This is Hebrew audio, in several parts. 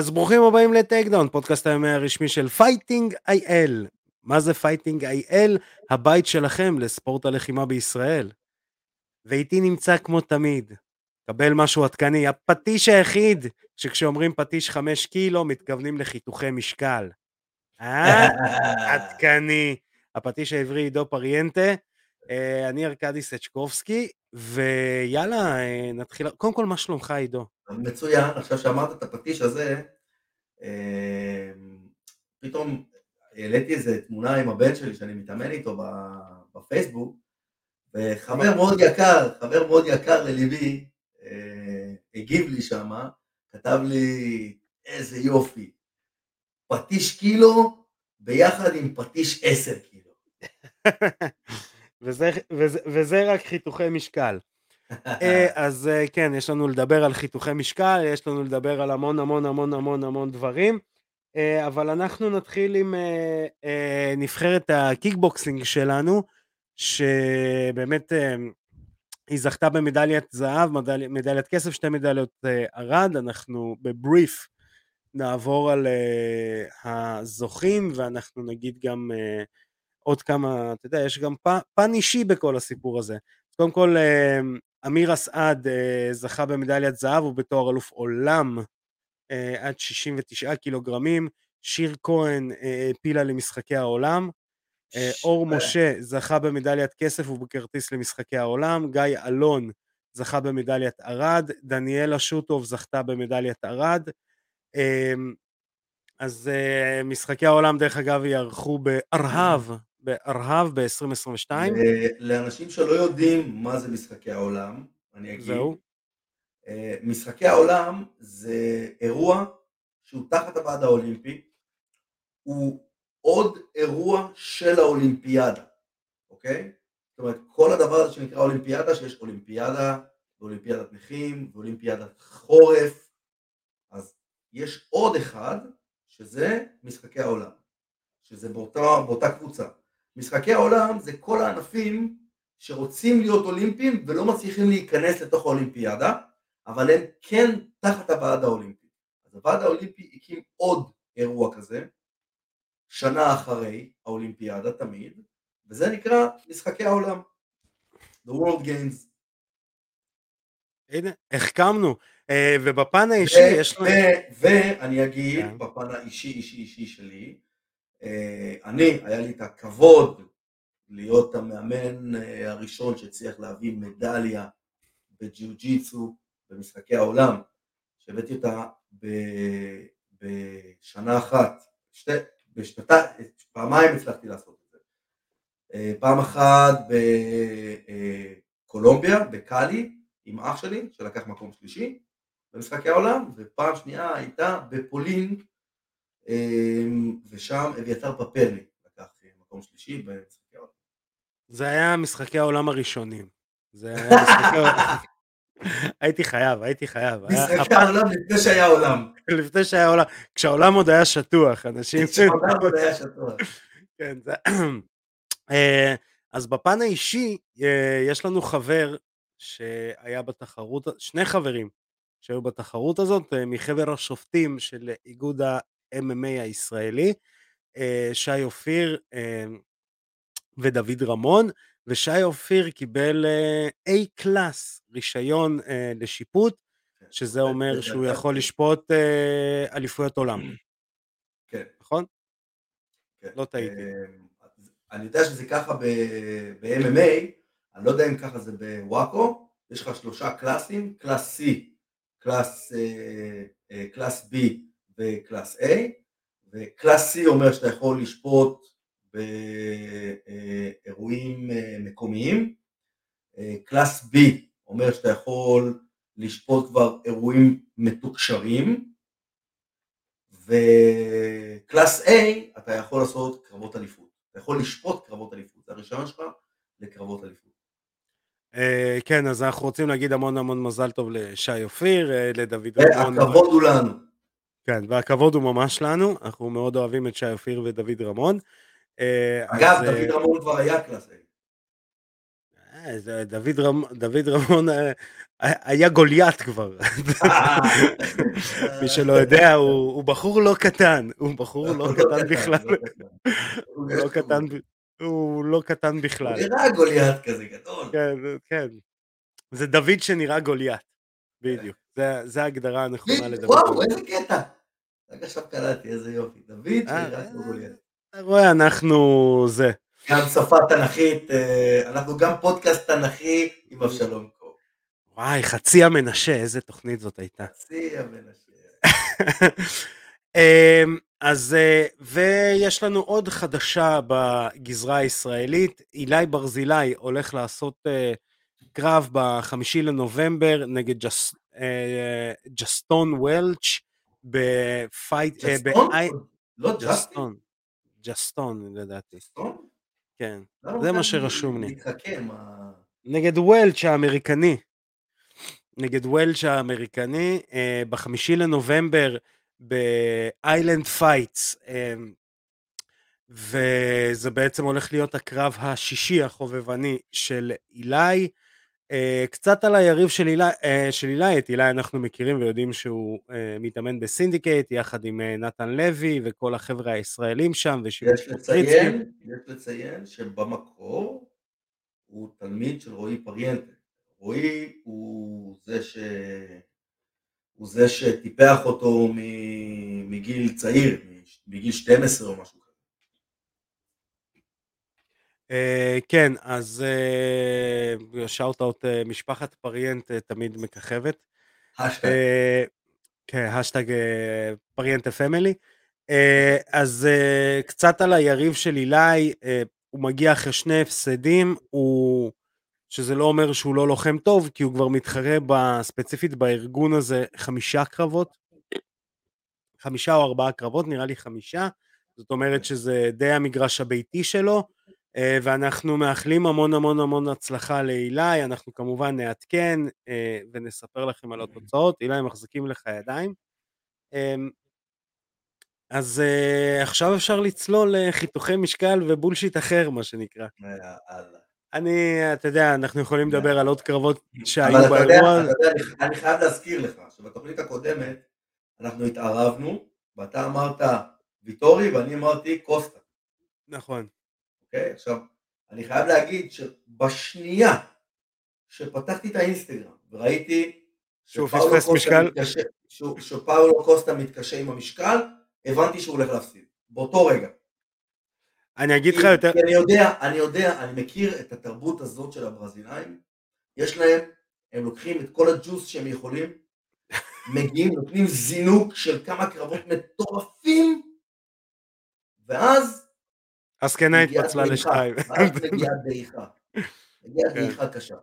אז ברוכים הבאים ל Takedown, פודקאסט הימי הרשמי של Fighting IL. מה זה Fighting IL? הבית שלכם לספורט הלחימה בישראל. ואיתי נמצא כמו תמיד, קבל משהו עדכני, הפטיש היחיד שכשאומרים פטיש חמש קילו מתכוונים לחיתוכי משקל. אה? עדכני. הפטיש העברי עידו פריאנטה, אני ארקדי סצ'קובסקי, ויאללה, אה, נתחיל. קודם כל, מה שלומך עידו? מצוין, עכשיו שאמרת את הפטיש הזה, אה, פתאום העליתי איזה תמונה עם הבן שלי שאני מתאמן איתו בפייסבוק, וחבר מאוד יקר, חבר מאוד יקר לליבי, אה, הגיב לי שמה, כתב לי, איזה יופי, פטיש קילו ביחד עם פטיש עשר קילו. וזה, וזה, וזה רק חיתוכי משקל. אה, אז אה, כן, יש לנו לדבר על חיתוכי משקל, יש לנו לדבר על המון המון המון המון המון דברים, אה, אבל אנחנו נתחיל עם נבחרת הקיקבוקסינג שלנו, שבאמת היא זכתה במדליית זהב, מדל, מדליית כסף, שתי מדליות ערד, אנחנו בבריף נעבור על הזוכים, ואנחנו נגיד גם כמה, אתה יודע, יש גם פן אישי בכל הסיפור הזה. קודם כל, אמיר אסעד אה, זכה במדליית זהב, ובתואר אלוף עולם אה, עד 69 קילוגרמים, שיר כהן אה, העפילה למשחקי העולם, אור משה זכה במדליית כסף ובכרטיס למשחקי העולם, גיא אלון זכה במדליית ארד, דניאלה שוטוב זכתה במדליית. אמ, אז משחקי העולם דרך אגב יערכו בארהב בארהב ב-2022. לאנשים שלא יודעים מה זה משחקי העולם, אני אגיד. זהו. אה, משחקי העולם זה אירוע שהוא תחת הוועד האולימפי, הוא עוד אירוע של האולימפיאדה, אוקיי? זאת אומרת, כל הדבר הזה שנקרא אולימפיאדה, שיש אולימפיאדה ואולימפיאדת נכים ואולימפיאדת חורף, אז יש עוד אחד שזה משחקי העולם, שזה באותה, באותה קבוצה. משחקי העולם זה כל הענפים שרוצים להיות אולימפיים ולא מצליחים להיכנס לתוך האולימפיאדה, אבל הם כן תחת הוועד האולימפי. אז הוועד האולימפי הקים עוד אירוע כזה, שנה אחרי האולימפיאדה תמיד, וזה נקרא משחקי העולם. The World Games. הנה, החכמנו. אה, ובפן האישי יש לנו... ואני אגיד, כן. בפן האישי אישי אישי שלי, אני, היה לי את הכבוד להיות המאמן אה, הראשון שהצליח להביא מדליה בג'יו ג'יצו במשחקי העולם, שהבאתי אותה בשנה אחת, שתי, בשנתיים, פעמיים הצלחתי לעשות את זה. אה, פעם אחת בקולומביה, בקאלי, עם אח שלי, שלקח מקום שלישי במשחקי העולם, ופעם שנייה הייתה בפולין ושם אביתר פפרני לקח אה, מקום שלישי במשחקי העולם. זה היה משחקי העולם הראשונים. זה היה משחקי. הייתי חייב, הייתי חייב. משחקי העולם לפני שהיה עולם. לפני שהיה עולם, כשהעולם עוד היה שטוח, אנשים... כשהעולם עוד היה שטוח. כן, זה... אה, אז בפן האישי, אה, יש לנו חבר שהיה בתחרות, שני חברים שהיו בתחרות הזאת, מחבר השופטים של איגוד MMA הישראלי, אה, שי אופיר אה, ודוד רמון, ושי אופיר קיבל A קלאס, רישיון אה, לשיפוט, כן, שזה אומר שהוא יכול לשפוט אליפויות עולם. כן. נכון? כן. לא טעיתי. אני יודע שזה ככה ב-MMA, אני לא יודע אם ככה זה ב WAKO, יש לך שלושה קלאסים, class C, class, class B ו class A, ו class C אומר שאתה יכול לשפוט באירועים אה, מקומיים, אה, class B אומר שאתה יכול לשפוט כבר אירועים מתוקשרים, ו class A אתה יכול לעשות קרבות אליפות, אתה יכול לשפוט קרבות אליפות, זה הרישיון שלך לקרבות אליפות. אה, כן, אז אנחנו רוצים להגיד המון המון מזל טוב לשי אופיר, לדוד. הכבוד הוא לנו. כן, והכבוד הוא ממש לנו, אנחנו מאוד אוהבים את שי אופיר ודוד רמון. אה, אגב, אז, דוד אה, רמון כבר היה class. אה, דוד רמון אה, היה גוליית כבר. מי שלא יודע, הוא בחור לא קטן, הוא בחור לא קטן בכלל. הוא לא קטן, הוא לא קטן בכלל. הוא נראה גוליית כזה גדול. כן, כן. זה דוד שנראה גוליית, בדיוק. זה ההגדרה הנכונה לדוד. וואו, איזה קטע. רק עכשיו קלטתי, איזה יופי. דוד שנראה כמו גוליית. אתה רואה, אנחנו זה. גם שפה תנכית, אה, אנחנו גם פודקאסט תנכי עם אבשלום קור. וואי, חצי המנשה, איזה תוכנית זאת הייתה. חצי המנשה. אמ, אז, אה, ויש לנו עוד חדשה בגזרה הישראלית, אילי ברזילי הולך לעשות אה, קרב בחמישי לנובמבר נגד ג'ס, ג'סטון וולץ' ב fight... ג'סטון? לא ג'סטון. ג'סטון לדעתי. ג'סטון? כן, זה מה שרשום לי. נגד וולץ' האמריקני. נגד וולץ' האמריקני, אה, בחמישי לנובמבר ב Island Fights, אה, וזה בעצם הולך להיות הקרב השישי החובבני של אילי. אה, קצת על היריב של אילי, uh, של אילי, את אילי אנחנו מכירים ויודעים שהוא אה, מתאמן ב Syndicate יחד עם נתן לוי וכל החבר'ה הישראלים שם יש לציין, יש לציין שבמקור הוא תלמיד של רועי פריאנטה. רועי הוא זה, ש... הוא זה שטיפח אותו מגיל צעיר, מגיל 12 או משהו אה, כן, אז shout out משפחת פריאנט אה, תמיד מככבת. כן, השטג פריאנטה family. אז קצת על היריב של אילי, הוא מגיע אחרי שני הפסדים, הוא... שזה לא אומר שהוא לא לוחם טוב, כי הוא כבר מתחרה ספציפית בארגון הזה חמישה קרבות. חמישה או ארבעה קרבות, נראה לי חמישה. זאת אומרת שזה די המגרש הביתי שלו. אה, ואנחנו מאחלים המון המון המון הצלחה לאילי, אנחנו כמובן נעדכן אה, ונספר לכם על התוצאות, אילי מחזיקים לך ידיים. אמ, אז אה, עכשיו אפשר לצלול לחיתוכי משקל ובולשיט אחר, מה שנקרא. אני, אתה יודע, אנחנו יכולים לדבר על עוד קרבות שהיו באירוע. אבל אתה יודע, אני חייב להזכיר לך שבתוכנית הקודמת אנחנו התערבנו, ואתה אמרת ויטורי ואני אמרתי קוסטה. נכון. אוקיי? עכשיו, אני חייב להגיד שבשנייה שפתחתי את האינסטגרם וראיתי מתקשה, שפאולו קוסטה מתקשה עם המשקל, הבנתי שהוא הולך להפסיד, באותו רגע. אני אגיד לך יותר... כי אני יודע, אני יודע, אני מכיר את התרבות הזאת של הברזילאים, יש להם, הם לוקחים את כל הג'וס שהם יכולים, מגיעים, נותנים זינוק של כמה קרבות מטורפים, ואז הזקנה התפצלה לשתיים. ואז מגיעה דעיכה. מגיעה כן. דעיכה קשה.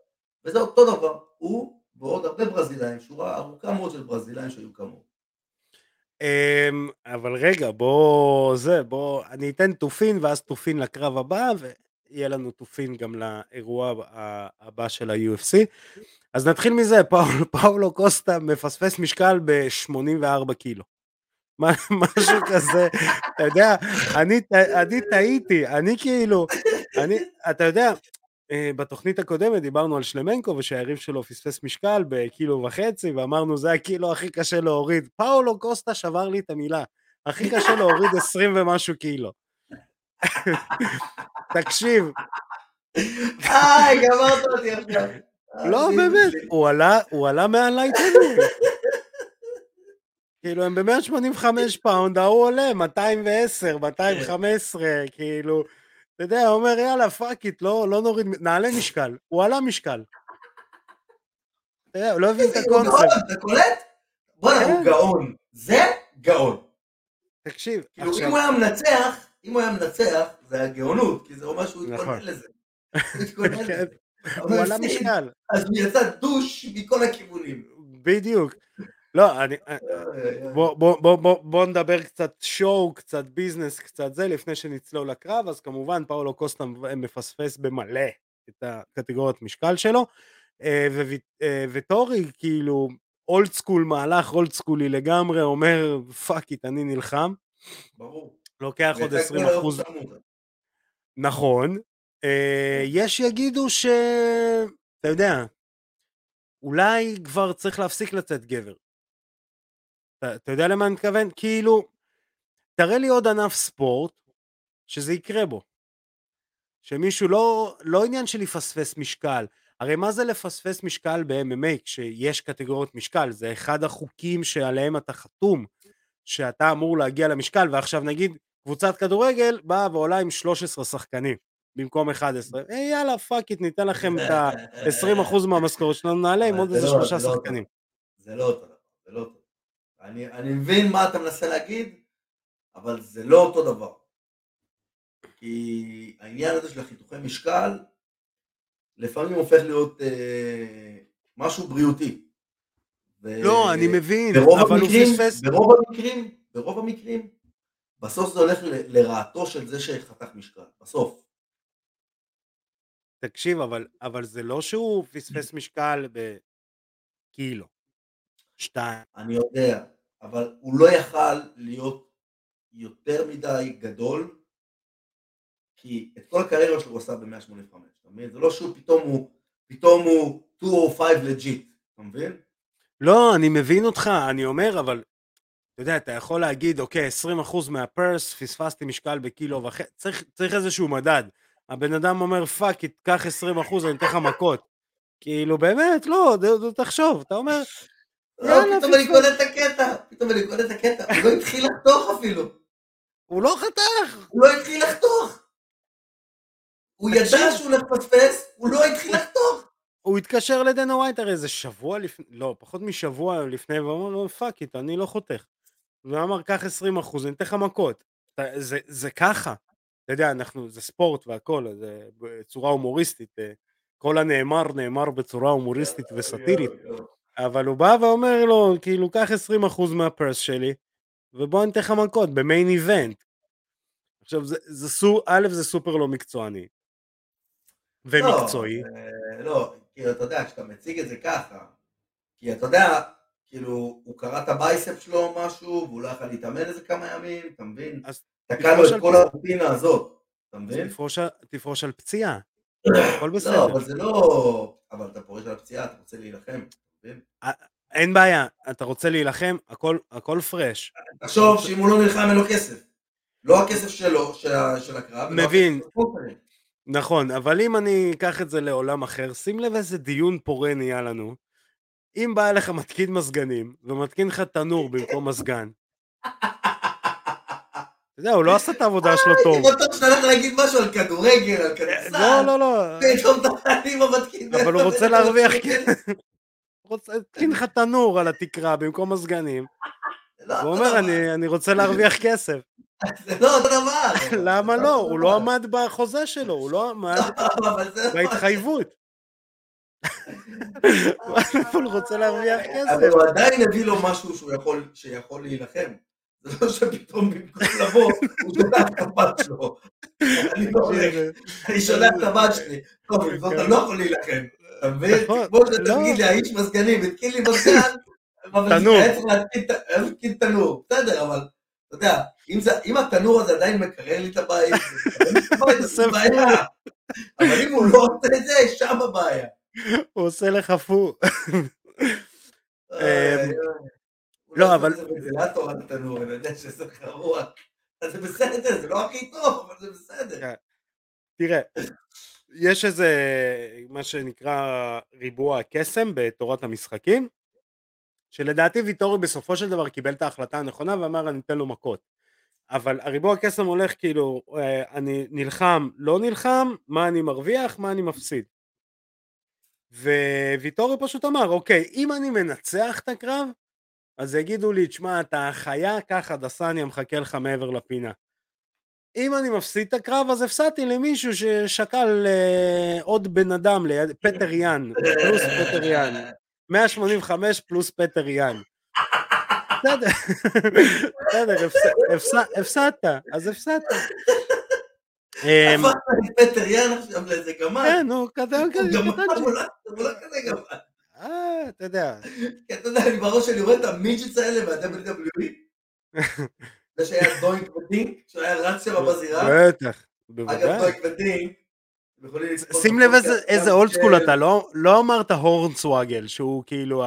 וזה אותו דבר, הוא ועוד הרבה ברזילאים, שורה ארוכה מאוד של ברזילאים שהיו כמוהו. אמ, אבל רגע, בוא, זה, בוא, אני אתן תופין ואז תופין לקרב הבא, ויהיה לנו תופין גם לאירוע הבא של ה-UFC. אז נתחיל מזה, פאול, פאולו קוסטה מפספס משקל ב-84 קילו. משהו כזה, אתה יודע, אני, אני טעיתי, אני כאילו, אני, אתה יודע, אה, בתוכנית הקודמת דיברנו על שלמנקו ושהיריב שלו פספס משקל בקילו וחצי ואמרנו זה הקילו הכי קשה להוריד, פאולו קוסטה שבר לי את המילה, הכי קשה להוריד עשרים ומשהו קילו. תקשיב. איי, גמרת אותי עכשיו. לא, באמת, הוא עלה מעל lightning. כאילו הם ב-185 פאונד, ההוא עולה 210, 215, כאילו, אתה יודע, הוא אומר יאללה fuck it, לא, לא נוריד, נעלה משקל, הוא עלה משקל. הוא לא הבין את הקונספט. אתה קולט? בוא'נה, הוא כן. גאון, זה גאון. תקשיב, כאילו אם הוא היה מנצח, אם הוא היה מנצח, זה היה גאונות, כי זה אומר שהוא התכונן נכון. לזה. כן. הוא עלה משקל. אז הוא יצא דוש מכל הכיוונים. בדיוק. לא, אני... אה, בוא, בוא, בוא, בוא, בוא נדבר קצת שואו, קצת ביזנס, קצת זה, לפני שנצלול לקרב, אז כמובן פאולו קוסטה מפספס במלא את הקטגוריית משקל שלו, אה, אה, וטורי כאילו old school, מהלך old school י לגמרי, אומר fuck it, אני נלחם. ברור. לוקח עוד 20 אחוז. נכון, אה, יש יגידו ש... אתה יודע, אולי כבר צריך להפסיק לצאת גבר. אתה, אתה יודע למה אני מתכוון? כאילו, תראה לי עוד ענף ספורט שזה יקרה בו. שמישהו לא, לא עניין של לפספס משקל. הרי מה זה לפספס משקל ב-MMA כשיש קטגוריות משקל? זה אחד החוקים שעליהם אתה חתום, שאתה אמור להגיע למשקל, ועכשיו נגיד קבוצת כדורגל באה ועולה עם 13 שחקנים במקום 11. היי אה, יאללה fuck it ניתן לכם את ה-20% מהמשכורת שלנו נעלה עם עוד איזה לא- שלושה לא שחקנים. זה לא אותו דבר, זה לא אותו דבר. אני מבין מה אתה מנסה להגיד, אבל זה לא אותו דבר. כי העניין הזה של החיתוכי משקל לפעמים הופך להיות אה, משהו בריאותי. ו... לא, אני מבין, אבל המקרים, הוא פספס... ברוב המקרים, ברוב המקרים, בסוף זה הולך ל, לרעתו של זה שחתך משקל, בסוף. תקשיב, אבל, אבל זה לא שהוא פספס משקל בקילו, שתיים. אני יודע, אבל הוא לא יכל להיות יותר מדי גדול כי את כל הקריירה שלו הוא עשה ב-185, אתה מבין? זה לא שהוא פתאום הוא, פתאום הוא 205 legit, אתה מבין? לא, אני מבין אותך, אני אומר, אבל אתה יודע, אתה יכול להגיד, אוקיי, 20% מהפרס, פספסתי משקל בקילו וחצי, צריך, צריך איזשהו מדד. הבן אדם אומר, fuck, קח 20%, אני אתן לך מכות. כאילו, באמת, לא, תחשוב, אתה אומר, פתאום אני קונה את הקטע, פתאום אני קונה את הקטע, הוא לא התחיל לחתוך אפילו. הוא לא חתך. הוא לא התחיל לחתוך. הוא ידע שהוא הולך לפספס, הוא לא התחיל לחתוך. הוא התקשר לדנה ווייט הרי איזה שבוע לפני, לא, פחות משבוע לפני, ואמר לו, fuck it, אני לא חותך. והוא אמר, קח 20 אחוז, אני אתן לך מכות. זה, זה ככה. אתה יודע, אנחנו, זה ספורט והכל, זה בצורה הומוריסטית. אה, כל הנאמר נאמר בצורה הומוריסטית וסאטירית. אבל הוא בא ואומר לו, כאילו, קח 20% מהפרס שלי, ובוא אני אתן לך מכות ב main event. עכשיו, זה, זה סו, א', זה סופר לא מקצועני. ומקצועי. לא, לא, כאילו, אתה יודע, כשאתה מציג את זה ככה, כי אתה יודע, כאילו, הוא קרע את ה biceps שלו או משהו, והוא לא יכול להתאמן איזה כמה ימים, אתה מבין? אז תקע לו את כל הרוטינה הזאת, אתה מבין? תפרוש על פציעה, הכל בסדר. לא, אבל זה לא... אבל אתה פורש על הפציעה, אתה רוצה להילחם? אין בעיה, אתה רוצה להילחם, הכל, הכל פרש. תחשוב שאם הוא לא נלחם אין לו כסף. לא הכסף שלו, של הקרב, מבין. נכון, אבל אם אני אקח את זה לעולם אחר, שים לב איזה דיון פורה נהיה לנו. אם בא אליך מתקין מזגנים, ומתקין לך תנור במקום מזגן, יודע, הוא לא עשה את העבודה שלו טוב. הייתי בטוח שאתה הולך להגיד משהו על כדורגל, על כדורסל. לא, לא, לא. המתקין. אבל הוא רוצה להרוויח... הוא רוצה להתקין לך תנור על התקרה במקום מזגנים. לא הוא אומר, אני רוצה להרוויח כסף. זה לא אותו דבר. למה לא? הוא לא עמד בחוזה שלו, הוא לא עמד לא, בהתחייבות. הוא רוצה להרוויח כסף. אבל הוא עדיין הביא לו משהו שיכול להילחם. זה לא שפתאום במקום לבוא, הוא שולח את הבת שלו. אני לא הולך, אני שולח את הבת שלי. טוב, זאת אני לא יכול להילחם. אתה מבין? נכון, כמו שאתה לא. תגיד לי, האיש מזגנים, התקיל לי מזגן, תנור. היה צריך להתקין תנור. בסדר, אבל אתה יודע, אם התנור הזה עדיין מקרר לי את הבית, זה בעיה. אבל אם הוא לא עושה את זה, שם הבעיה. הוא עושה לך פו. לא, אבל... זה ונטילטור על תנור, אני יודע שזה גרוע. זה בסדר, זה לא הכי טוב, אבל זה בסדר. כן. תראה, יש איזה, מה שנקרא ריבוע הקסם בתורת המשחקים, שלדעתי ויטורי בסופו של דבר קיבל את ההחלטה הנכונה ואמר אני אתן לו מכות. אבל הריבוע הקסם הולך כאילו, אה, אני נלחם, לא נלחם, מה אני מרוויח, מה אני מפסיד. וויטורי פשוט אמר, אוקיי, אם אני מנצח את הקרב, אז יגידו לי, תשמע, אתה חיה, קח הדסה, אני מחכה לך מעבר לפינה. אם אני מפסיד את הקרב, אז הפסדתי למישהו ששקל אה, עוד בן אדם ליד, פטר יאן, פלוס פטר יאן. 185 פלוס פטר יאן. בסדר, בסדר, הפסדת, אז הפסדת. אמ, הפכת פטר יאן עכשיו לאיזה גמד. כן, נו, כזה, גמד, הוא לא כזה גמד. אה, אתה יודע. כי אתה יודע, אני בראש שלי רואה את ה midgets האלה מה-WWE. זה שהיה דוינק ודינק, שהוא היה רץ שם בזירה. בטח, בוודאי. אגב, דוינק ודינק, שים לב איזה old school אתה, לא, לא אמרת הורנסוואגל, שהוא כאילו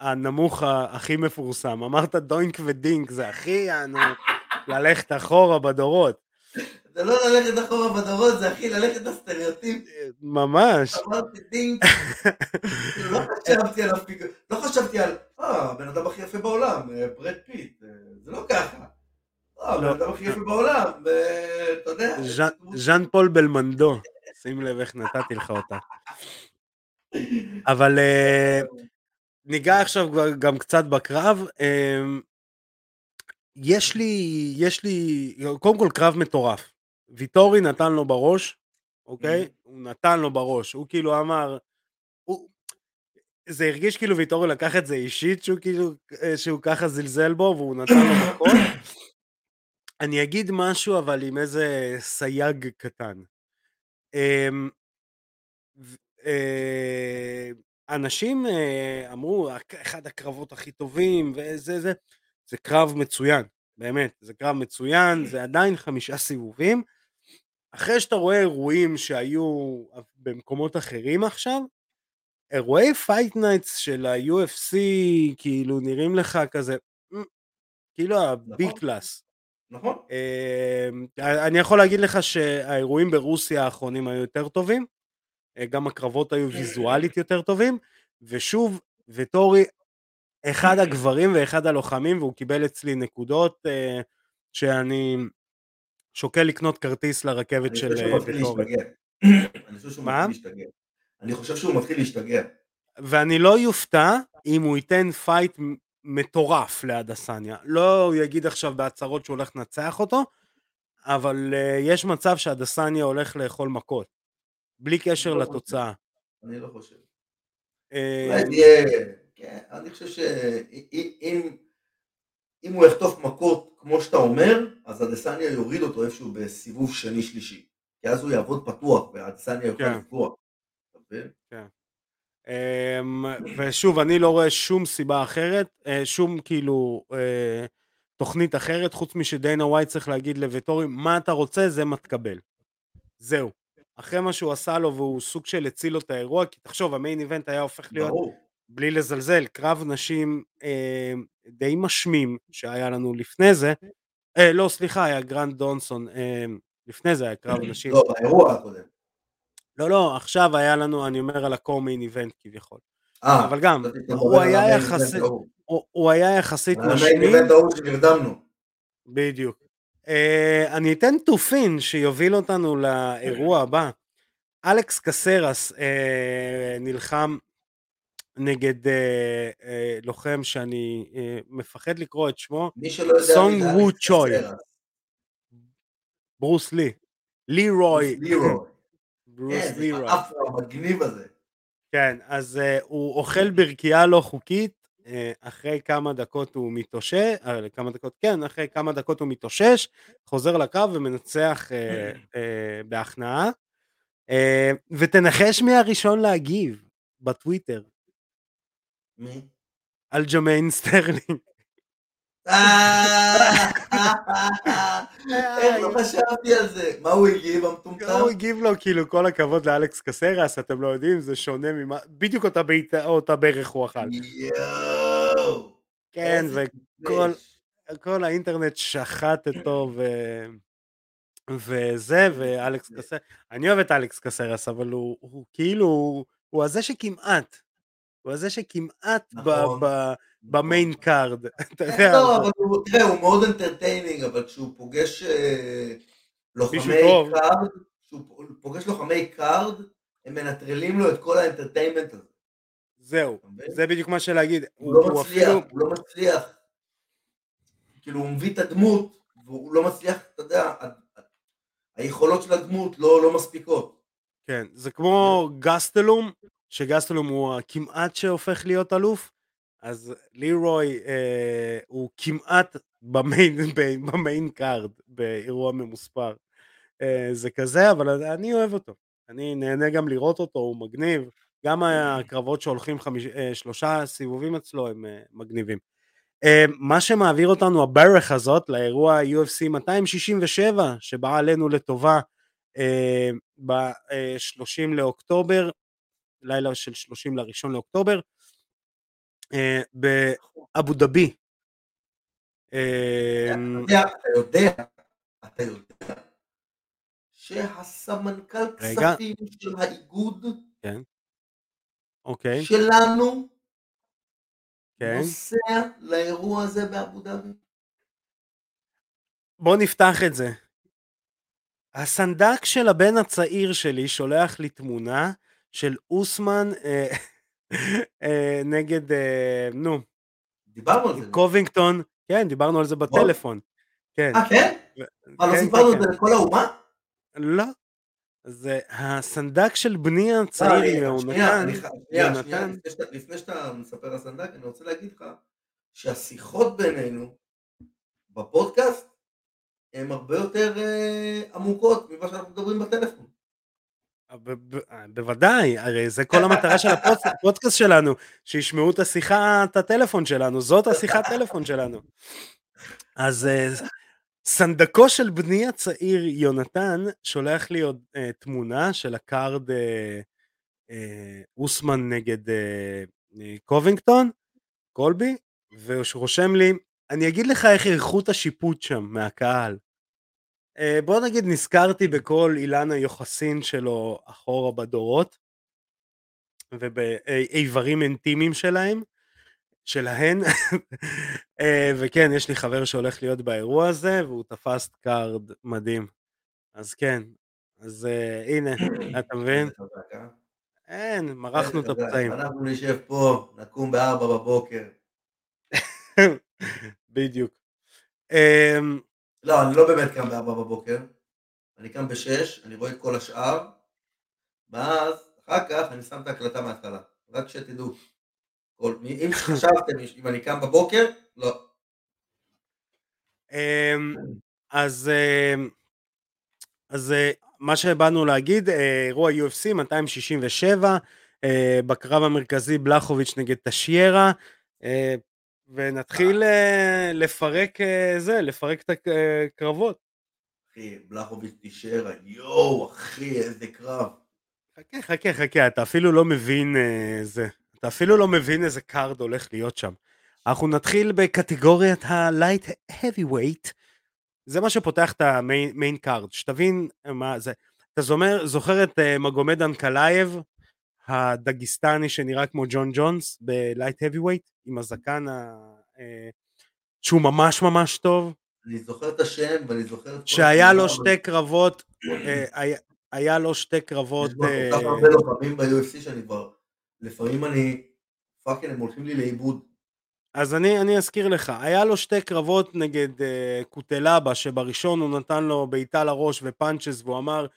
הנמוך הכי מפורסם, אמרת דוינק ודינק, זה הכי, יענו, ללכת אחורה בדורות. זה לא ללכת אחורה בדורות, זה הכי ללכת לסטריאוטיפ. ממש. אמרתי דינק, כאילו, לא חשבתי על הפיגור, לא חשבתי על, אה, הבן אדם הכי יפה בעולם, אה, ברד פיט, אה, זה לא ככה. אה, הבן לא. אדם הכי יפה בעולם, אתה יודע. ז'אן פול בלמונדו, שים לב איך נתתי לך אותה. אבל ניגע עכשיו גם קצת בקרב. יש לי, יש לי, קודם כל קרב מטורף. ויטורי נתן לו בראש, אוקיי? Mm-hmm. הוא נתן לו בראש, הוא כאילו אמר, הוא, זה הרגיש כאילו ויטורי לקח את זה אישית, שהוא כאילו, אה, שהוא ככה זלזל בו, והוא נתן לו בכל. אני אגיד משהו, אבל עם איזה סייג קטן. אמ, אה, אנשים אה, אמרו, אחד הקרבות הכי טובים, וזה זה, זה קרב מצוין, באמת, זה קרב מצוין, זה עדיין חמישה סיבובים. אחרי שאתה רואה אירועים שהיו במקומות אחרים עכשיו, אירועי Fight Nights של ה-UFC כאילו נראים לך כזה, כאילו ה B נכון. class. נכון. אמ, אני יכול להגיד לך שהאירועים ברוסיה האחרונים היו יותר טובים, אה, גם הקרבות היו ויזואלית יותר טובים, ושוב, ויטורי אחד הגברים ואחד הלוחמים, והוא קיבל אצלי נקודות אה, שאני שוקל לקנות כרטיס לרכבת של ויטורי. אני חושב שהוא מתחיל להשתגע. אני חושב שהוא מתחיל להשתגע. ואני לא יופתע אם הוא ייתן fight מטורף לאדסניה. לא הוא יגיד עכשיו בהצהרות שהוא הולך לנצח אותו, אבל uh, יש מצב שאדסניה הולך לאכול מכות, בלי קשר לא לתוצאה. אני לא חושב. אה. כן, אני חושב שאם אם הוא יחטוף מכות כמו שאתה אומר, אז אדסניה יוריד אותו איפשהו בסיבוב שני שלישי. כי אז הוא יעבוד פתוח ואדסניה יוכל כן. לפגוע. כן. אמ, ושוב, אני לא רואה שום סיבה אחרת, אה, שום כאילו אה, תוכנית אחרת, חוץ משדיינה ווייט צריך להגיד לויטורי, מה אתה רוצה, זה מה תקבל. זהו. אחרי מה שהוא עשה לו והוא סוג של הציל לו את האירוע, כי תחשוב, ה main event היה הופך להיות. בלי לזלזל, קרב נשים אה, די משמים שהיה לנו לפני זה, אה, לא סליחה, היה גרנט דוסון, אה, לפני זה היה קרב נשים. לא, באירוע הקודם. לא, לא, עכשיו היה לנו, אני אומר על ה co-main event כביכול. אה, אבל גם, הוא היה יחסית, הוא היה יחסית משמים. המיין איבנט ההוא שנרדמנו. בדיוק. Uh, אני אתן תופין שיוביל אותנו לאירוע הבא. אלכס קסרס uh, נלחם נגד אה, אה, לוחם שאני אה, מפחד לקרוא את שמו, סונג וו צ'וי. ברוס לי. לי רוי. ברוס לי רוי. המגניב הזה. כן, אז אה, הוא אוכל ברכייה לא חוקית, אה, אחרי כמה דקות הוא מתאושש, אה, כמה דקות, כן, אחרי כמה דקות הוא מתאושש, חוזר לקרב ומנצח אה, אה, בהכנעה. אה, ותנחש מי הראשון להגיב בטוויטר. מי? אלג'מיין סטרלינג. אה, איך לא חשבתי על זה? מה הוא הגיב המטומטם? הוא הגיב לו כאילו כל הכבוד לאלכס קסרס, אתם לא יודעים, זה שונה ממה, בדיוק אותה בעיטה, אותה ברך הוא אכל. יואו. כן, וכל האינטרנט שחט אותו וזה, ואלכס קסרס, אני אוהב את אלכס קסרס, אבל הוא כאילו, הוא הזה שכמעט, הוא הזה שכמעט נכון, ב main נכון. card. לא, אבל תראה, הוא מאוד entertaining, אבל כשהוא פוגש אה, לוחמי card, כשהוא פוגש לוחמי card, הם מנטרלים לו את כל ה entertainment הזה. זהו, זה בדיוק מה שלהגיד. הוא לא מצליח, הוא לא מצליח. כאילו, הוא מביא את הדמות, והוא לא מצליח, אתה יודע, היכולות של הדמות לא, לא מספיקות. כן, זה כמו גסטלום, שגסטלום הוא כמעט שהופך להיות אלוף, אז לירוי אה, הוא כמעט ב-main, ב-main card באירוע ממוספר. אה, זה כזה, אבל אני אוהב אותו. אני נהנה גם לראות אותו, הוא מגניב. גם הקרבות שהולכים חמיש, אה, שלושה סיבובים אצלו הם אה, מגניבים. אה, מה שמעביר אותנו הבר הזאת לאירוע UFC 267 שבא עלינו לטובה ב-30 לאוקטובר, לילה של 30 לראשון לאוקטובר, באבו דאבי. אתה יודע, אתה יודע שהסמנכ"ל כספים של האיגוד כן. אוקיי. שלנו כן. נוסע לאירוע הזה באבו דאבי. בוא נפתח את זה. הסנדק של הבן הצעיר שלי שולח לי תמונה של אוסמן אה, אה, נגד, אה, נו, דיברנו על זה. קובינגטון, כן, דיברנו על זה בטלפון. כן. אה, כן? מה, לא כן, סיפרנו כן, את זה לכל האומה? לא. זה הסנדק של בני הצעיר יהונתן, שנייה, לפני שאתה- מספר על סנדק, אני רוצה להגיד לך שהשיחות בינינו בפודקאסט הן הרבה יותר עמוקות ממה שאנחנו מדברים בטלפון. אה, בוודאי, הרי זה כל המטרה של הפודק- הפודקאסט שלנו, שישמעו את השיחה, את הטלפון שלנו, זאת השיחת טלפון שלנו. אז אה, סנדקו של בני הצעיר יונתן שולח לי עוד uh, תמונה של ה-card uh, uh, אוסמן נגד uh, קובינגטון, קולבי, והוא רושם לי, אני אגיד לך איך איכות השיפוט שם מהקהל. Uh, בוא נגיד נזכרתי בכל אילן היוחסין שלו אחורה בדורות, ובאיברים אינטימיים שלהם, שלהן, אה, וכן, יש לי חבר שהולך להיות באירוע הזה, והוא תפס card מדהים. אז כן, אז uh, הנה, אתה מבין? אה? אין, מרחנו את. הפצעים. אנחנו נשב פה, נקום בארבע בבוקר. בדיוק. אמ, לא, אני לא באמת קם בארבע בבוקר. אני קם בשש, אני רואה את כל השאר, ואז אחר כך אני שם את ההקלטה מההתחלה. רק שתדעו. כל, אם חשבתם אם אני קם בבוקר, לא. אמ, אז אמ, אז אה, מה שבאנו להגיד, אה, אירוע UFC 267, אה, בקרב המרכזי בלחוביץ' נגד טשיירה, ונתחיל אה, לפרק אה, זה, לפרק את הקרבות. אחי, בלחוביץ' טשיירה, יואו, אחי, איזה קרב. חכה, חכה, חכה, אתה אפילו לא מבין אה, זה. אתה אפילו לא מבין איזה card הולך להיות שם. אנחנו נתחיל בקטגוריית ה-Light Heavyweight. זה מה שפותח את ה-main card, שתבין מה זה. אתה זו-, זוכר את מגומד אנקלאייב, הדאגיסטני שנראה כמו ג'ון ג'ונס ב-Light Heavyweight, עם הזקן ה... uh, שהוא ממש ממש טוב, אני זוכר את השם ואני זוכר את שהיה לו שתי קרבות, אה, היה- לו שתי קרבות, יש כבר כל כך אה, הרבה לוחמים ב-UFC שאני כבר, לפעמים אני, fucking, הם הולכים לי לאיבוד. אז אני, אני אזכיר לך, היה לו שתי קרבות נגד אה, קוטלבה, שבראשון הוא נתן לו בעיטה לראש ו-punches, והוא אמר, אה,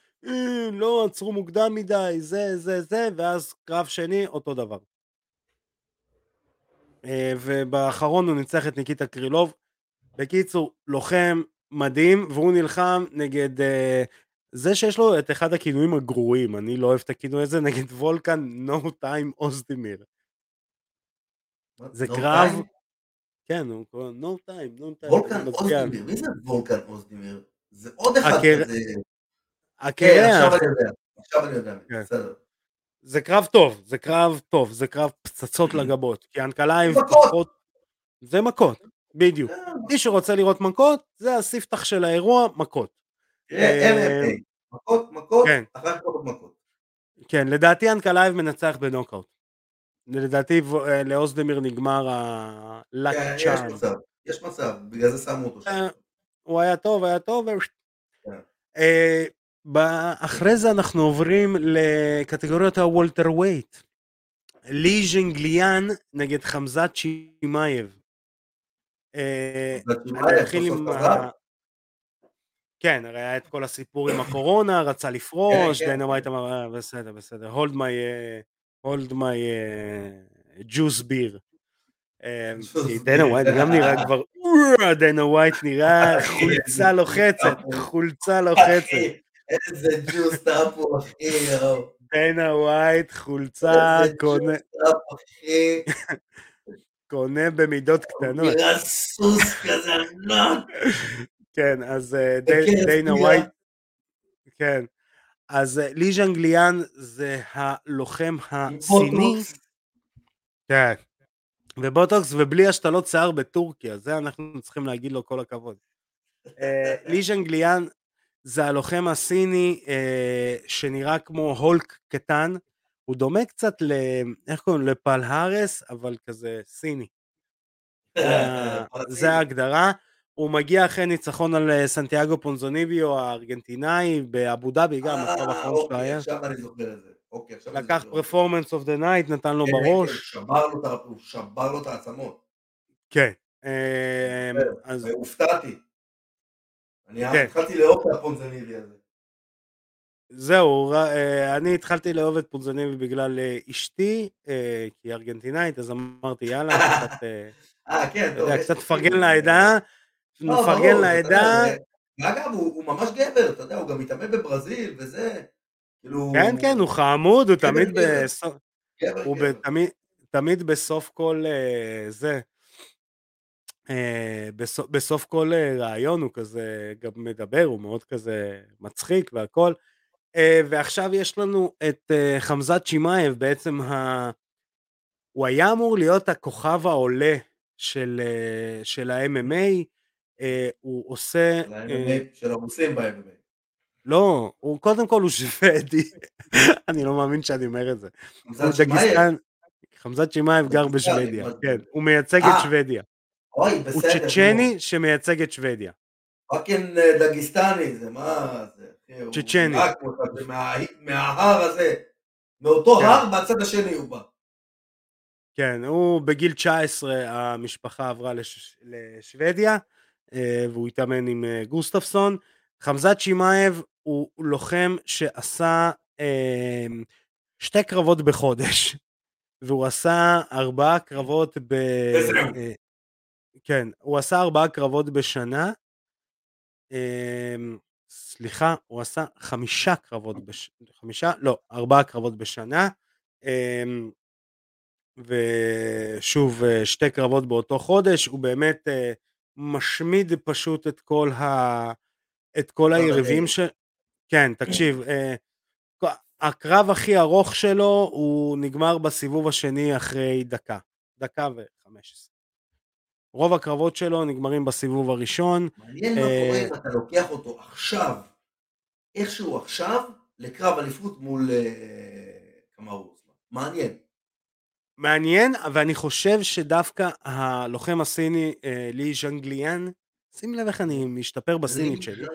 לא, עצרו מוקדם מדי, זה, זה, זה, ואז קרב שני, אותו דבר. אה, ובאחרון הוא ניצח את ניקיטה קרילוב. בקיצור, לוחם מדהים, והוא נלחם נגד אה, זה שיש לו את אחד הכינויים הגרועים, אני לא אוהב את הכינוי הזה, נגד וולקן No Time אוזדמיר. מה? זה קרב, No Time? כן, הוא קורא No Time, No Time. וולקן אוזדמיר, מי זה וולקן אוזדמיר? זה עוד אחד כזה. כן, עכשיו הקרב, אני יודע, עכשיו אני יודע, כן. בסדר. זה קרב טוב, זה קרב טוב, זה קרב פצצות לגבות, כי אנקלאייב מכות. פחות, זה מכות, בדיוק. כן, מי שרוצה לראות מכות, זה הספתח של האירוע, מכות. MMA, מכות, מכות, כן. אחר כך מכות. כן, לדעתי אנקלאייב מנצח בנוקאוט. לדעתי אה, לאוזדמיר נגמר כן, ה-luck. יש מצב, יש מצב, בגלל זה שמו אותו שם. אה, הוא היה טוב, היה טוב. אחרי זה אנחנו עוברים לקטגוריות ה-Welterweight. לי ז'ינגליאן נגד חמזת שמאייב. אה, אני אתחיל עם ה... כן, הרי היה את כל הסיפור עם הקורונה, רצה לפרוש, כן, כן. דיינה ווייט אמר, "אה, בסדר, בסדר, hold my, hold my juice beer. אה, juice beer. כי דיינה ווייט גם נראה כבר, דיינה ווייט נראה חולצה לוחצת. חולצה לוחצת. איזה ג'וס טאפו, אחי, יואו. דיינה ווייט, חולצה, איזה קונה- ג'וס טאפו, אחי. קונה במידות קטנות. נראה סוס כזה ענק. כן, אז אה, דיינה. ווייט, כן, אז אה, לי ז'אנגליאן זה הלוחם הסיני. כן. ובוטוקס ובלי השתלות שיער בטורקיה, זה אנחנו צריכים להגיד לו כל הכבוד. אה, לי ז'אנגליאן זה הלוחם הסיני אה, שנראה כמו הולק קטן, הוא דומה קצת ל... איך קוראים? לפיל האריס, אבל כזה סיני. זה ההגדרה. הוא מגיע אחרי ניצחון על אה, סנטיאגו פונזיניביו הארגנטינאי באבו דאבי, גם הקרב האחרון שלו היה. עכשיו אני זוכר את זה. אוקיי, לקח performance of the night, נתן לו כן, בראש. כן, הוא שבר לו את העצמות. כן. והופתעתי. אני כן. התחלתי לאהוב את הפונזיניביו הזה. זהו, אה, אני התחלתי לאהוב את פונזוניבי בגלל אה, אשתי, כי היא ארגנטינאית, אז אמרתי יאללה, קצת... אה, כן, טוב. קצת תפרגן לעדה. לא, לעדה. ואגב, הוא ממש גבר, אתה יודע, הוא גם מתאמן בברזיל וזה. כאילו... כן, כן, הוא חמוד, הוא תמיד בסוף... הוא תמיד בסוף כל אה, זה. אה, בסוף כל אה, רעיון הוא כזה גם מדבר, הוא מאוד כזה מצחיק והכל. ועכשיו יש לנו את חמזת שמאייב, בעצם ה... הוא היה אמור להיות הכוכב העולה של, של ה-MMA, אה, הוא עושה... אה, של הרוסים ב-MMA. לא, הוא קודם כל הוא שוודי, אני לא מאמין שאני אומר את זה. חמזת שמאייב גר בשוודיה, כן, הוא מייצג את אה. שוודיה. אוי, בסדר. הוא צ'צ'ני שמייצג את שוודיה. פאקינג דגיסטני, זה מה זה? צ'צ'ני. מההר הזה, מאותו כן. הר בצד השני הוא בא. כן, הוא בגיל 19 המשפחה עברה לשוודיה. אה, והוא התאמן עם אה, גוסטפסון. חמזת שמאייב הוא לוחם שעשה אה, שתי קרבות בחודש, והוא עשה ארבעה קרבות ב... כן, הוא עשה ארבעה קרבות בשנה. סליחה, הוא עשה חמישה קרבות, בש... חמישה? לא, ארבעה קרבות בשנה. ושוב, שתי קרבות באותו חודש, הוא באמת משמיד פשוט את כל, ה... את כל היריבים ש... כן, תקשיב, אה, הקרב הכי ארוך שלו הוא נגמר בסיבוב השני אחרי דקה, דקה וחמש עשרה. רוב הקרבות שלו נגמרים בסיבוב הראשון. מעניין מה קורה אה, אם אתה לוקח אותו עכשיו, איכשהו עכשיו, לקרב אליפות מול אה, קמארוס. מעניין. מעניין, ואני חושב שדווקא הלוחם הסיני, אה, לי ז'אנגליאן, שים לב איך אני משתפר בסינית שלי.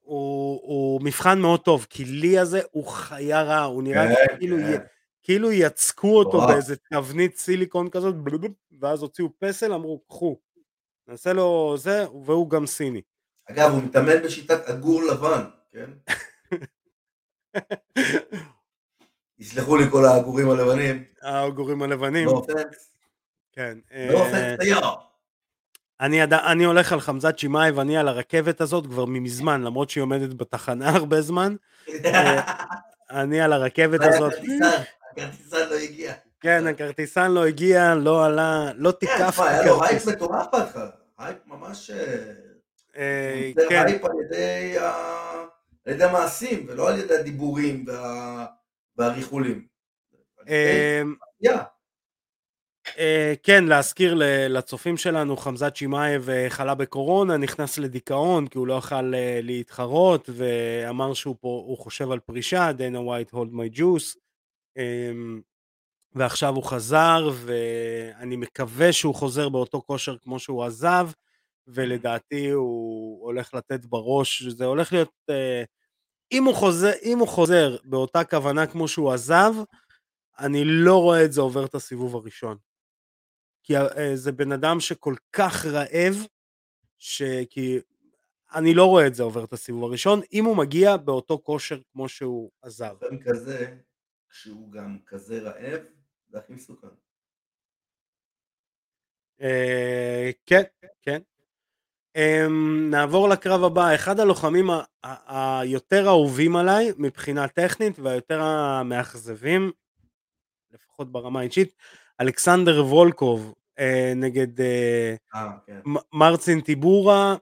הוא, הוא מבחן מאוד טוב, כי לי הזה הוא חיה רע, הוא נראה כן, כאילו, כן. כאילו יצקו אותו. באיזה תבנית סיליקון כזאת, ואז הוציאו פסל, אמרו, קחו, נעשה לו זה, והוא גם סיני. אגב, הוא מתאמן בשיטת עגור לבן, כן? יסלחו לי כל העגורים הלבנים. העגורים הלבנים. לא. כן. לא דיו. אני, יד... אני הולך על חמזת שמאי ואני על הרכבת הזאת כבר מזמן, למרות שהיא עומדת בתחנה הרבה זמן. אה, אני על הרכבת הזאת. הכרטיסן לא הגיע. כן, הכרטיסן לא הגיע, לא עלה, לא כן, תיקף. היה לו הייפ מטורף בהתחלה. הייפ ממש... אה, כן. הייפ על ידי המעשים, ולא על ידי הדיבורים וה... והריכולים. אמ, אה, כן, להזכיר לצופים שלנו, חמזת שמאייב אה, חלה בקורונה, נכנס לדיכאון כי הוא לא יכל אה, להתחרות ואמר שהוא פה, הוא חושב על פרישה, דנה ווייט hold my juice ועכשיו הוא חזר ואני מקווה שהוא חוזר באותו כושר כמו שהוא עזב ולדעתי הוא הולך לתת בראש, זה הולך להיות אם הוא, חוזר, אם הוא חוזר באותה כוונה כמו שהוא עזב, אני לא רואה את זה עובר את הסיבוב הראשון. כי אה, זה בן אדם שכל כך רעב, שכי אני לא רואה את זה עובר את הסיבוב הראשון, אם הוא מגיע באותו כושר כמו שהוא עזב. כזה, שהוא גם כזה רעב, זה הכי מסוכן. אה, כן, כן. Um, נעבור לקרב הבא, אחד הלוחמים היותר אהובים עליי מבחינה טכנית והיותר המאכזבים, לפחות ברמה האישית, אלכסנדר וולקוב uh, נגד אה, כן. מרצין טיבורה.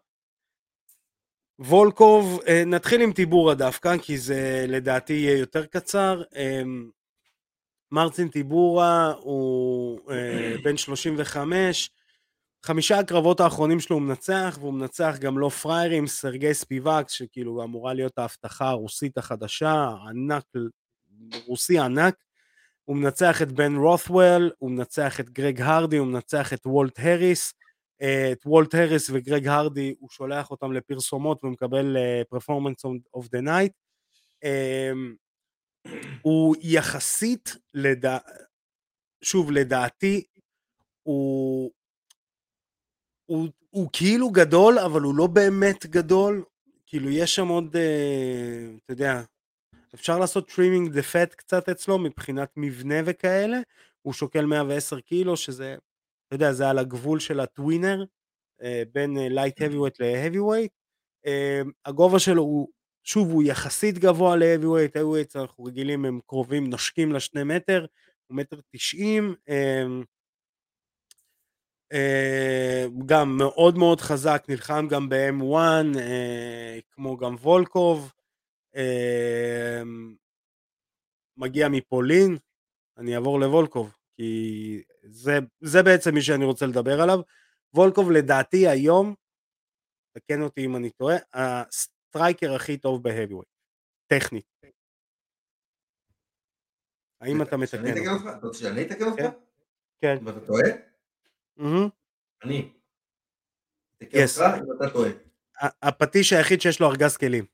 וולקוב, אה, נתחיל עם טיבורה דווקא, כי זה לדעתי יהיה יותר קצר. מרצין טיבורה הוא אה, בן 35, חמישה הקרבות האחרונים שלו הוא מנצח, והוא מנצח גם לא פריירים, סרגיי ספיבק, שכאילו אמורה להיות ההבטחה הרוסית החדשה, ענק, רוסי ענק. הוא מנצח את בן רות'וול, הוא מנצח את גרג הרדי, הוא מנצח את וולט הריס. את וולט הריס וגרג הרדי, הוא שולח אותם לפרסומות ומקבל performance of the night. הוא יחסית, לדע... שוב, לדעתי, הוא, הוא, הוא כאילו גדול, אבל הוא לא באמת גדול. כאילו, יש שם עוד, אה, אתה יודע, אפשר לעשות trimming the fat קצת אצלו מבחינת מבנה וכאלה. הוא שוקל 110 קילו, שזה, אתה יודע, זה על הגבול של ה tweener, אה, בין light heavyweight ל-heavyweight. אה, הגובה שלו הוא, שוב, הוא יחסית גבוה ל-heavyweight, heavyweight אנחנו רגילים, הם קרובים, נושקים לשני מטר, הוא מטר תשעים. אה, גם מאוד מאוד חזק, נלחם גם ב-M1, אה, כמו גם וולקוב, אה, מגיע מפולין, אני אעבור לוולקוב, כי זה, זה בעצם מי שאני רוצה לדבר עליו. וולקוב לדעתי היום, תקן אותי אם אני טועה, ה striker הכי טוב ב heavyweight, טכנית. האם אתה מתקן אותך? שאני אתקן אותך? כן. ואתה טועה? אני. yes. אם אתה טועה. הפטיש היחיד שיש לו ארגז כלים.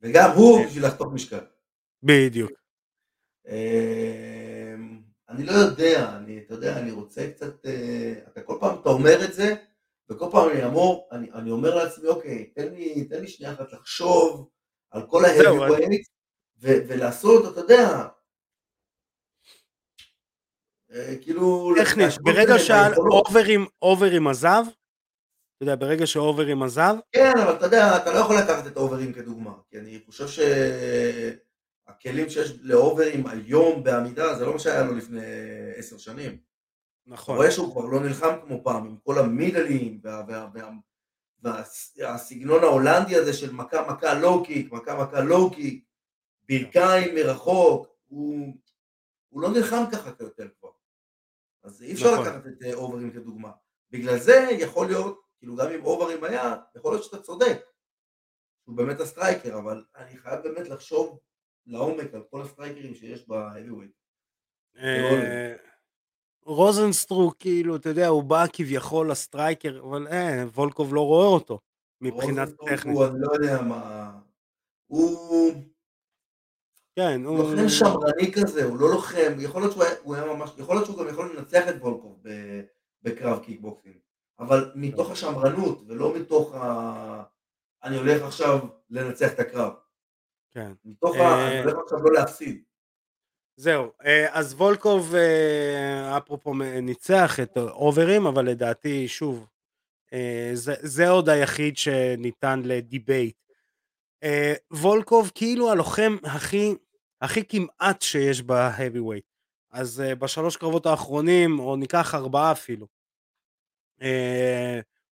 וגם הוא כן. בשביל לחתוך משקל. בדיוק. אמ, אני לא יודע, אני, אתה יודע, אני רוצה קצת, אה, אתה כל פעם, אתה אומר את זה, וכל פעם אני אמור, אני, אני אומר לעצמי, אוקיי, תן לי, תן לי שנייה אחת לחשוב על כל ההבי ולעשות, אתה יודע, אה, כאילו... טכנית, ברגע שאוברים עזב, אתה יודע, ברגע שאוברים עזב... כן, אבל אתה יודע, אתה לא יכול לקחת את אוברים כדוגמה, כי אני חושב שהכלים שיש לאוברים היום בעמידה, זה לא מה שהיה לו לפני עשר שנים. נכון. אתה רואה שהוא כבר לא נלחם כמו פעם, עם כל המידלים, והסגנון ההולנדי הזה של מכה מכה לואו קיק, מכה מכה לואו קיק, ברכיים מרחוק, הוא, הוא לא נלחם ככה יותר כבר. אז אי אפשר נכון. לקחת את אה, אוברים כדוגמה. בגלל זה יכול להיות, כאילו גם אם אוברים היה, יכול להיות שאתה צודק. הוא באמת ה striker, אבל אני חייב באמת לחשוב לעומק על כל ה strikerים שיש ב heavyweight. אה, רוזנסטרייק, כאילו, אתה יודע, הוא בא כביכול ל striker, אבל אה, וולקוב לא רואה אותו, מבחינת טכנית. הוא, אני לא יודע מה... הוא... כן, הוא... לוחם שמרני כזה, הוא לא לוחם, יכול להיות שהוא היה, הוא היה ממש, יכול להיות שהוא גם יכול לנצח את וולקוב בקרב קיקבוקסינג, אבל מתוך השמרנות ולא מתוך ה... אני הולך עכשיו לנצח את הקרב. כן. מתוך ה... אני הולך עכשיו לא להפסיד. זהו, אה, אז וולקוב אה, אפרופו ניצח את אוברים, אבל לדעתי, שוב, אה, זה, זה עוד היחיד שניתן ל debate. וולקוב כאילו הלוחם הכי הכי כמעט שיש ב-heavyweight. אז uh, בשלוש קרבות האחרונים, או ניקח ארבעה אפילו,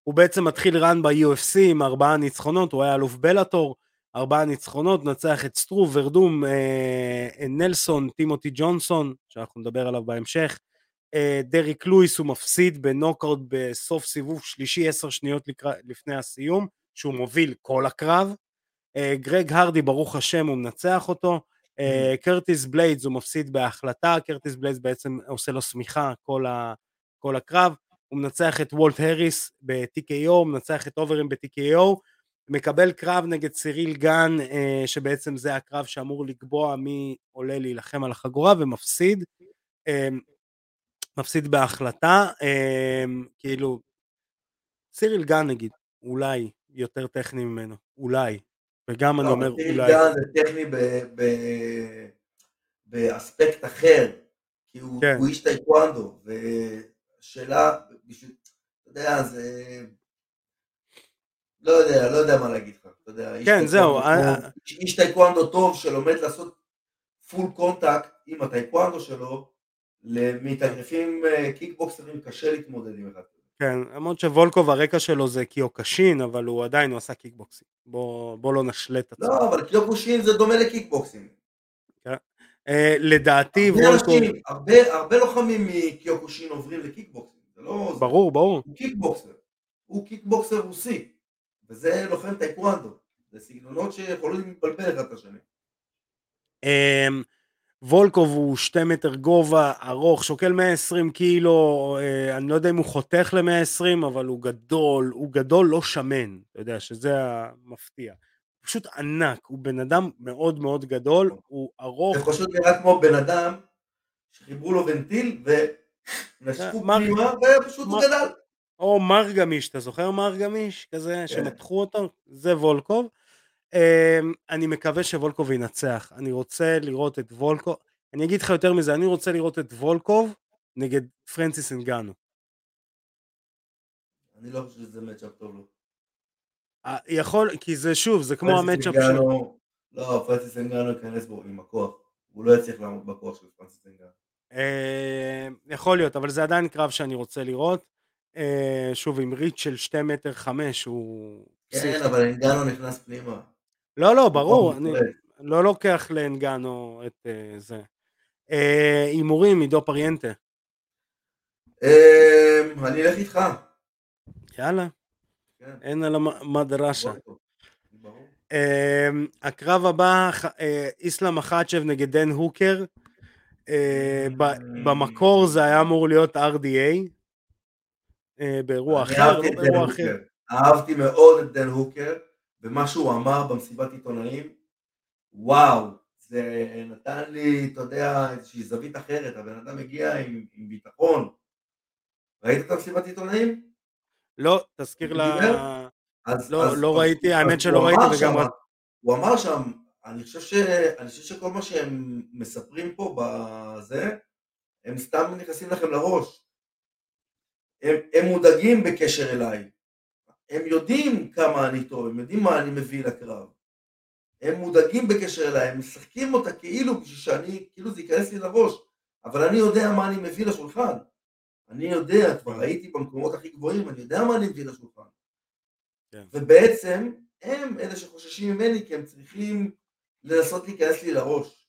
הוא בעצם מתחיל רן ב-UFC עם ארבעה ניצחונות, הוא היה אלוף בלאטור, ארבעה ניצחונות, נצח את סטרו, ורדום, uh, נלסון, טימותי ג'ונסון, שאנחנו נדבר עליו בהמשך, uh, דריק לואיס הוא מפסיד בנוקאוט בסוף סיבוב שלישי, עשר שניות לפני הסיום, שהוא מוביל כל הקרב, uh, גרג הרדי, ברוך השם, הוא מנצח אותו, אה, קרטיס בליידס הוא מפסיד בהחלטה, קרטיס בליידס בעצם עושה לו שמיכה כל, ה, כל הקרב, הוא מנצח את וולט הריס ב-TKO, מנצח את אוברים ב-TKO, מקבל קרב נגד סיריל גן, אה, שבעצם זה הקרב שאמור לקבוע מי עולה להילחם על החגורה ומפסיד, אה, מפסיד בהחלטה, כאילו, סיריל גן נגיד, אולי יותר טכני ממנו, אולי, וגם אני לא, אומר אולי... זה טכני באספקט אחר, כי הוא כן. איש טייקוונדו, ושאלה, אתה יודע, זה... לא יודע, לא יודע מה להגיד לך, אתה יודע, כן, זהו. אה. איש טייקוונדו טוב שלומד לעשות full contact עם הטייקוונדו שלו, למתאגרפים אה, קיקבוקסרים קשה להתמודד עם אחד. כן, למרות שוולקוב הרקע שלו זה קיוקושין, אבל הוא עדיין, הוא עשה קיקבוקסינג. בוא, בוא לא נשלה את עצמנו. לא, אבל קיוקושין זה דומה לקיקבוקסינג. כן. אה, לדעתי הרבה וולקוב... אנשים, הרבה, הרבה לוחמים מקיוקושין עוברים לקיקבוקסינג. זה לא... ברור, ברור. הוא קיקבוקסר. הוא קיקבוקסר רוסי. וזה לוחם טייקוונדו. זה סגנונות שיכולים להתבלבל אחד את השני. אמ, וולקוב הוא שתי מטר גובה, ארוך, שוקל 120 קילו, אה, אני לא יודע אם הוא חותך ל-120, אבל הוא גדול, הוא גדול לא שמן, אתה יודע, שזה המפתיע. פשוט ענק, הוא בן אדם מאוד מאוד גדול, הוא ארוך. זה פשוט נראה כמו בן אדם שחיברו לו ונטיל ונשקו פנימה ופשוט הוא גדל. או מר גמיש, אתה זוכר מר גמיש? כזה, כן. שמתחו אותו? זה וולקוב. אמ, אני מקווה שוולקוב ינצח, אני רוצה לראות את וולקוב, אני אגיד לך יותר מזה, אני רוצה לראות את וולקוב נגד פרנסיס אנגאנו. אני לא חושב שזה matchup טוב לו. יכול, כי זה שוב, זה כמו ה matchup שלו. לא, פרנסיס אנגאנו ייכנס בו עם הכוח, הוא לא יצליח לעמוד בכוח של פרנסיס אנגאנו. אמ, יכול להיות, אבל זה עדיין קרב שאני רוצה לראות. אה, שוב, עם ריץ' של שתי מטר חמש, הוא... כן, אבל אנגאנו נכנס פנימה. לא, לא, ברור, אני לא לוקח לאנגנו את uh, זה. אה, הימורים, עידו פריאנטה. אמ, אני אלך איתך. יאללה. כן. אין על המדרשה. אמ, הקרב הבא, אה, איסלאם אחצ'ב נגד דן הוקר. במקור זה היה אמור להיות RDA. באירוע אחר, לא באירוע אחר. אהבתי מאוד את דן הוקר. ומה שהוא אמר במסיבת עיתונאים, וואו, זה נתן לי, אתה יודע, איזושהי זווית אחרת, הבן אדם מגיע עם, עם ביטחון. ראית את המסיבת עיתונאים? לא, תזכיר לה... אז, לא, אז, לא אז, ראיתי, האמת שלא ראיתי וגם... שם, הוא אמר שם, אני חושב, ש, אני חושב שכל מה שהם מספרים פה בזה, הם סתם נכנסים לכם לראש. הם, הם מודאגים בקשר אליי. הם יודעים כמה אני טוב, הם יודעים מה אני מביא לקרב. הם מודאגים בקשר אליי, הם משחקים אותה כאילו בשביל שאני, כאילו זה ייכנס לי לראש, אבל אני יודע מה אני מביא לשולחן. אני יודע, כבר הייתי במקומות הכי גבוהים, אני יודע מה אני מביא לשולחן. כן. ובעצם, הם אלה שחוששים ממני, כי הם צריכים לנסות להיכנס לי לראש.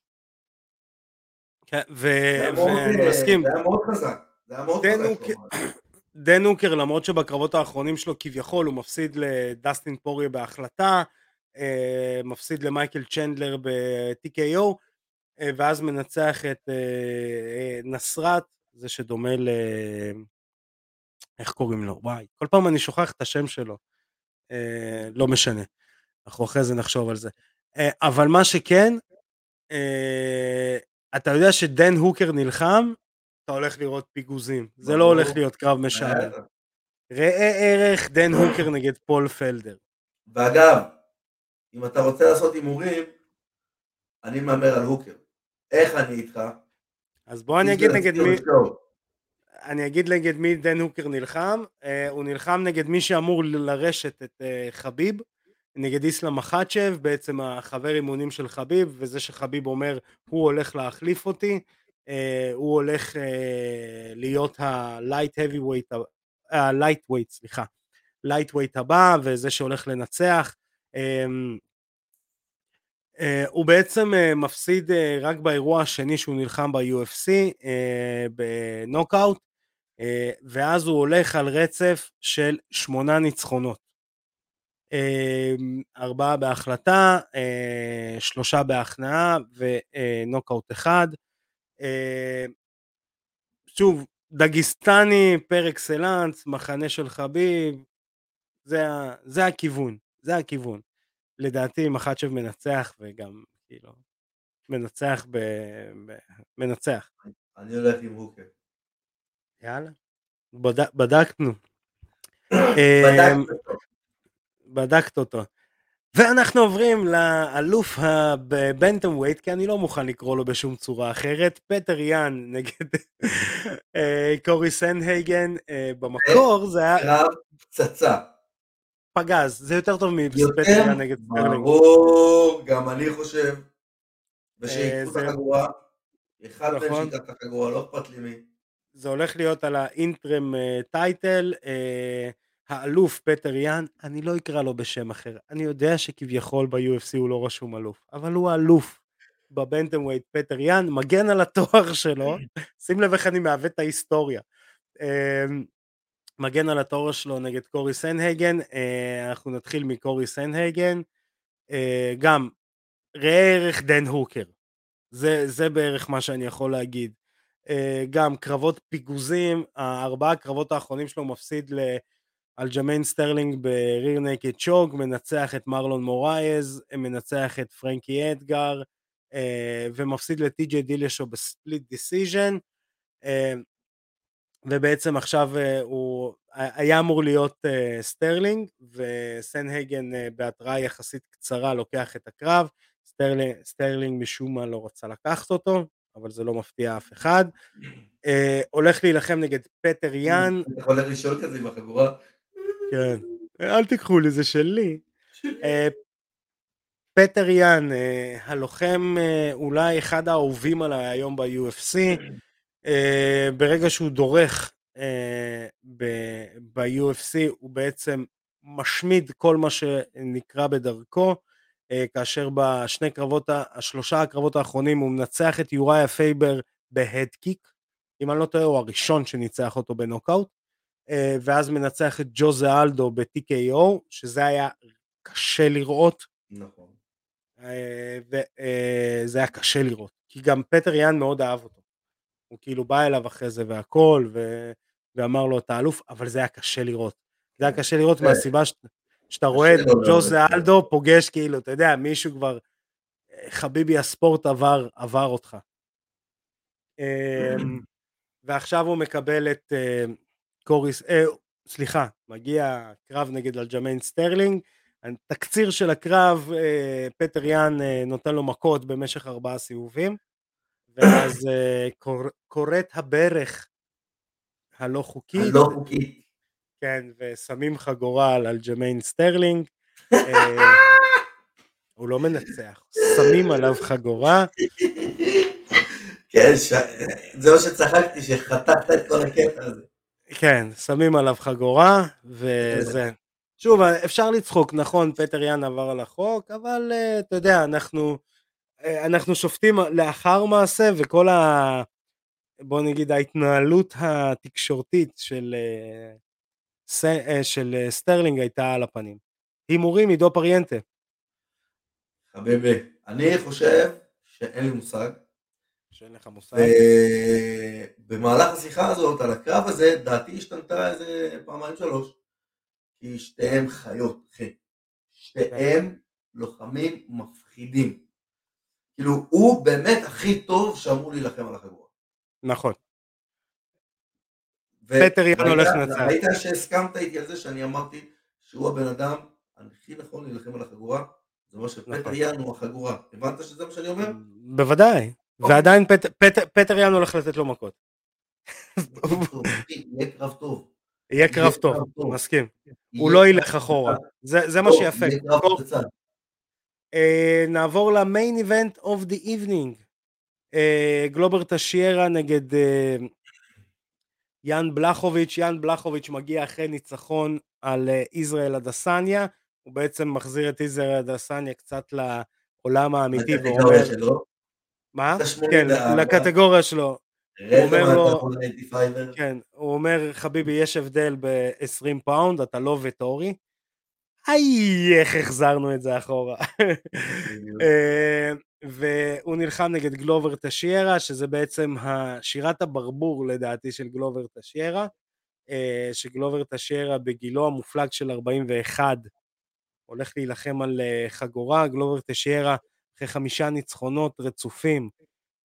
כן, ואני מסכים. זה היה מאוד חזק. זה היה מאוד חזק. דן הוקר למרות שבקרבות האחרונים שלו כביכול הוא מפסיד לדסטין פוריה בהחלטה, אה, מפסיד למייקל צ'נדלר ב-TKO אה, ואז מנצח את אה, נסרת, זה שדומה ל... איך קוראים לו? וואי, כל פעם אני שוכח את השם שלו, לא משנה, אנחנו אחרי זה נחשוב על זה. אבל מה שכן, אתה יודע שדן הוקר נלחם אתה הולך לראות פיגוזים, זה לא הולך להיות קרב משעמם. ראה ערך דן הוקר נגד פול פלדר. ואגב, אם אתה רוצה לעשות הימורים, אני מהמר על הוקר. איך אני איתך? אז בוא אני אגיד נגד מי... אני אגיד נגד מי דן הוקר נלחם, uh, הוא נלחם נגד מי שאמור לרשת את uh, חביב, נגד איסלאם מחצ'ב, בעצם החבר אימונים של חביב, וזה שחביב אומר הוא הולך להחליף אותי, אה, הוא הולך אה, להיות ה-light heavyweight, ה-lightweight, סליחה, lightweight הבא, וזה שהולך לנצח. אמ, אה, הוא בעצם מפסיד רק באירוע השני שהוא נלחם ב-UFC, בנוקאוט, ואז הוא הולך על רצף של שמונה ניצחונות. ארבעה בהחלטה, שלושה בהכנעה ונוקאוט אחד. אה, שוב, דגיסטני פר אקסלנס, מחנה של חביב, זה, זה הכיוון, זה הכיוון. לדעתי מחצ'ב מנצח וגם כאילו מנצח ב... ב... מנצח. אני הולך עם הוקר. יאללה, בד... בדקנו. בדקת אותו. ואנחנו עוברים לאלוף הבנטום ווייט, כי אני לא מוכן לקרוא לו בשום צורה אחרת, פטר יאן נגד אה, קורי סנהייגן, אה, במקור זה היה... קרב פצצה. פגז, זה יותר טוב מפטר יאן נגד סטרלינג. ברור, גם אני חושב. ושיקחו את החגורה, אחד מהם נכון. שיקח את החגורה, לא אכפת לי מי. זה הולך להיות על ה interim title, האלוף פטר יאן, אני לא אקרא לו בשם אחר, אני יודע שכביכול ב-UFC הוא לא רשום אלוף, אבל הוא האלוף ב bantamweight פטר יאן, מגן על התואר שלו, שים לב איך אני מעוות את ההיסטוריה. מגן על התואר שלו נגד קורי סנהגן, אנחנו נתחיל מקורי סנהגן, גם ראה ערך דן הוקר, זה, זה בערך מה שאני יכול להגיד. גם קרבות פגזים, הארבעה הקרבות האחרונים שלו מפסיד לאלג'מיין סטרלינג ב rear naked choke, מנצח את מרלון מורייז, מנצח את פרנקי אדגר, ומפסיד לטי.ג'יי דילשו ב split decision, ובעצם עכשיו הוא היה אמור להיות סטרלינג, וסנהגן בהתראה יחסית קצרה לוקח את הקרב, סטרלינג, סטרלינג משום מה לא רצה לקחת אותו, אבל זה לא מפתיע אף אחד. אה, הולך להילחם נגד פטר יאן. אתה יכול לשאול כזה עם החגורה? כן, אל תיקחו לי, זה שלי. אה, פטר יאן, אה, הלוחם אה, אולי אחד האהובים עליי היום ב-UFC, ברגע שהוא דורך ב-UFC הוא בעצם משמיד כל מה שנקרה בדרכו. כאשר בשני קרבות, השלושה הקרבות האחרונים הוא מנצח את יוראיה פייבר ב head kick, אם אני לא טועה הוא הראשון שניצח אותו בנוקאוט, ואז מנצח את ג'וזה אלדו ב-TKO, שזה היה קשה לראות. נכון. וזה היה קשה לראות, כי גם פטר יאן מאוד אהב אותו. הוא כאילו בא אליו אחרי זה והכל, ו... ואמר לו אתה אלוף, אבל זה היה קשה לראות. זה היה כן. קשה לראות מהסיבה ש... שאתה רואה את ג'וזה אלדו פוגש כאילו, אתה יודע, מישהו כבר, חביבי הספורט עבר, עבר אותך. אמ, ועכשיו הוא מקבל את אה, קוריס, אה, סליחה, מגיע קרב נגד אלג'מיין סטרלינג, תקציר של הקרב, אה, פטר יאן אה, נותן לו מכות במשך ארבעה סיבובים, ואז אה, קורית הברך הלא חוקית, הלא חוקית, כן, ושמים חגורה על אלג'מיין סטרלינג, אה, הוא לא מנצח, שמים עליו חגורה. כן, זה מה שצחקתי, שחתכת את כל הקטע הזה. כן, שמים עליו חגורה, וזה. שוב, אפשר לצחוק, נכון, פטר יאן עבר על החוק, אבל אה, אתה יודע, אנחנו, אה, אנחנו שופטים לאחר מעשה, וכל ה... בוא נגיד ההתנהלות התקשורתית של, אה, אה, של אה, סטרלינג הייתה על הפנים. הימורים עידו פריאנטה. חביבי, אני חושב שאין לי מושג. שאין לך מושג. במהלך השיחה הזאת על הקרב הזה, דעתי השתנתה איזה פעמיים שלוש. כי שתיהם חיות, אחי. שתיהם לוחמים מפחידים. כאילו, הוא באמת הכי טוב שאמור להילחם על החגורה. נכון. פטר יאן הולך לנצח. ראית שהסכמת איתי על זה שאני אמרתי שהוא הבן אדם הכי נכון להילחם על החגורה? זה אומר שפטר נכון. יאן הוא החגורה. הבנת שזה מה שאני אומר? בוודאי. אוקיי. ועדיין פטר יאן הולך לתת לו מכות. יהיה קרב טוב. יהיה קרב טוב, מסכים. הוא לא ילך אחורה, זה מה שיפה. אה, נעבור ל main event of the evening. גלובר טשיירה נגד אה, יאן בלחוביץ', יאן בלחוביץ' מגיע אחרי ניצחון על אה, ישראל אדסניה, הוא בעצם מחזיר את ישראל אדסניה קצת לעולם האמיתי ואומר... מה? כן, לקטגוריה שלו. הוא אומר לו, כן, הוא אומר חביבי יש הבדל ב-20 פאונד, אתה לא וטורי. איי, איך החזרנו את זה אחורה. אה, והוא נלחם נגד גלובר טשיירה, שזה בעצם שירת הברבור לדעתי של גלובר טשיירה, אה, שגלובר טשיירה בגילו המופלג של 41 הולך להילחם על אה, חגורה, גלובר טשיירה אחרי חמישה ניצחונות רצופים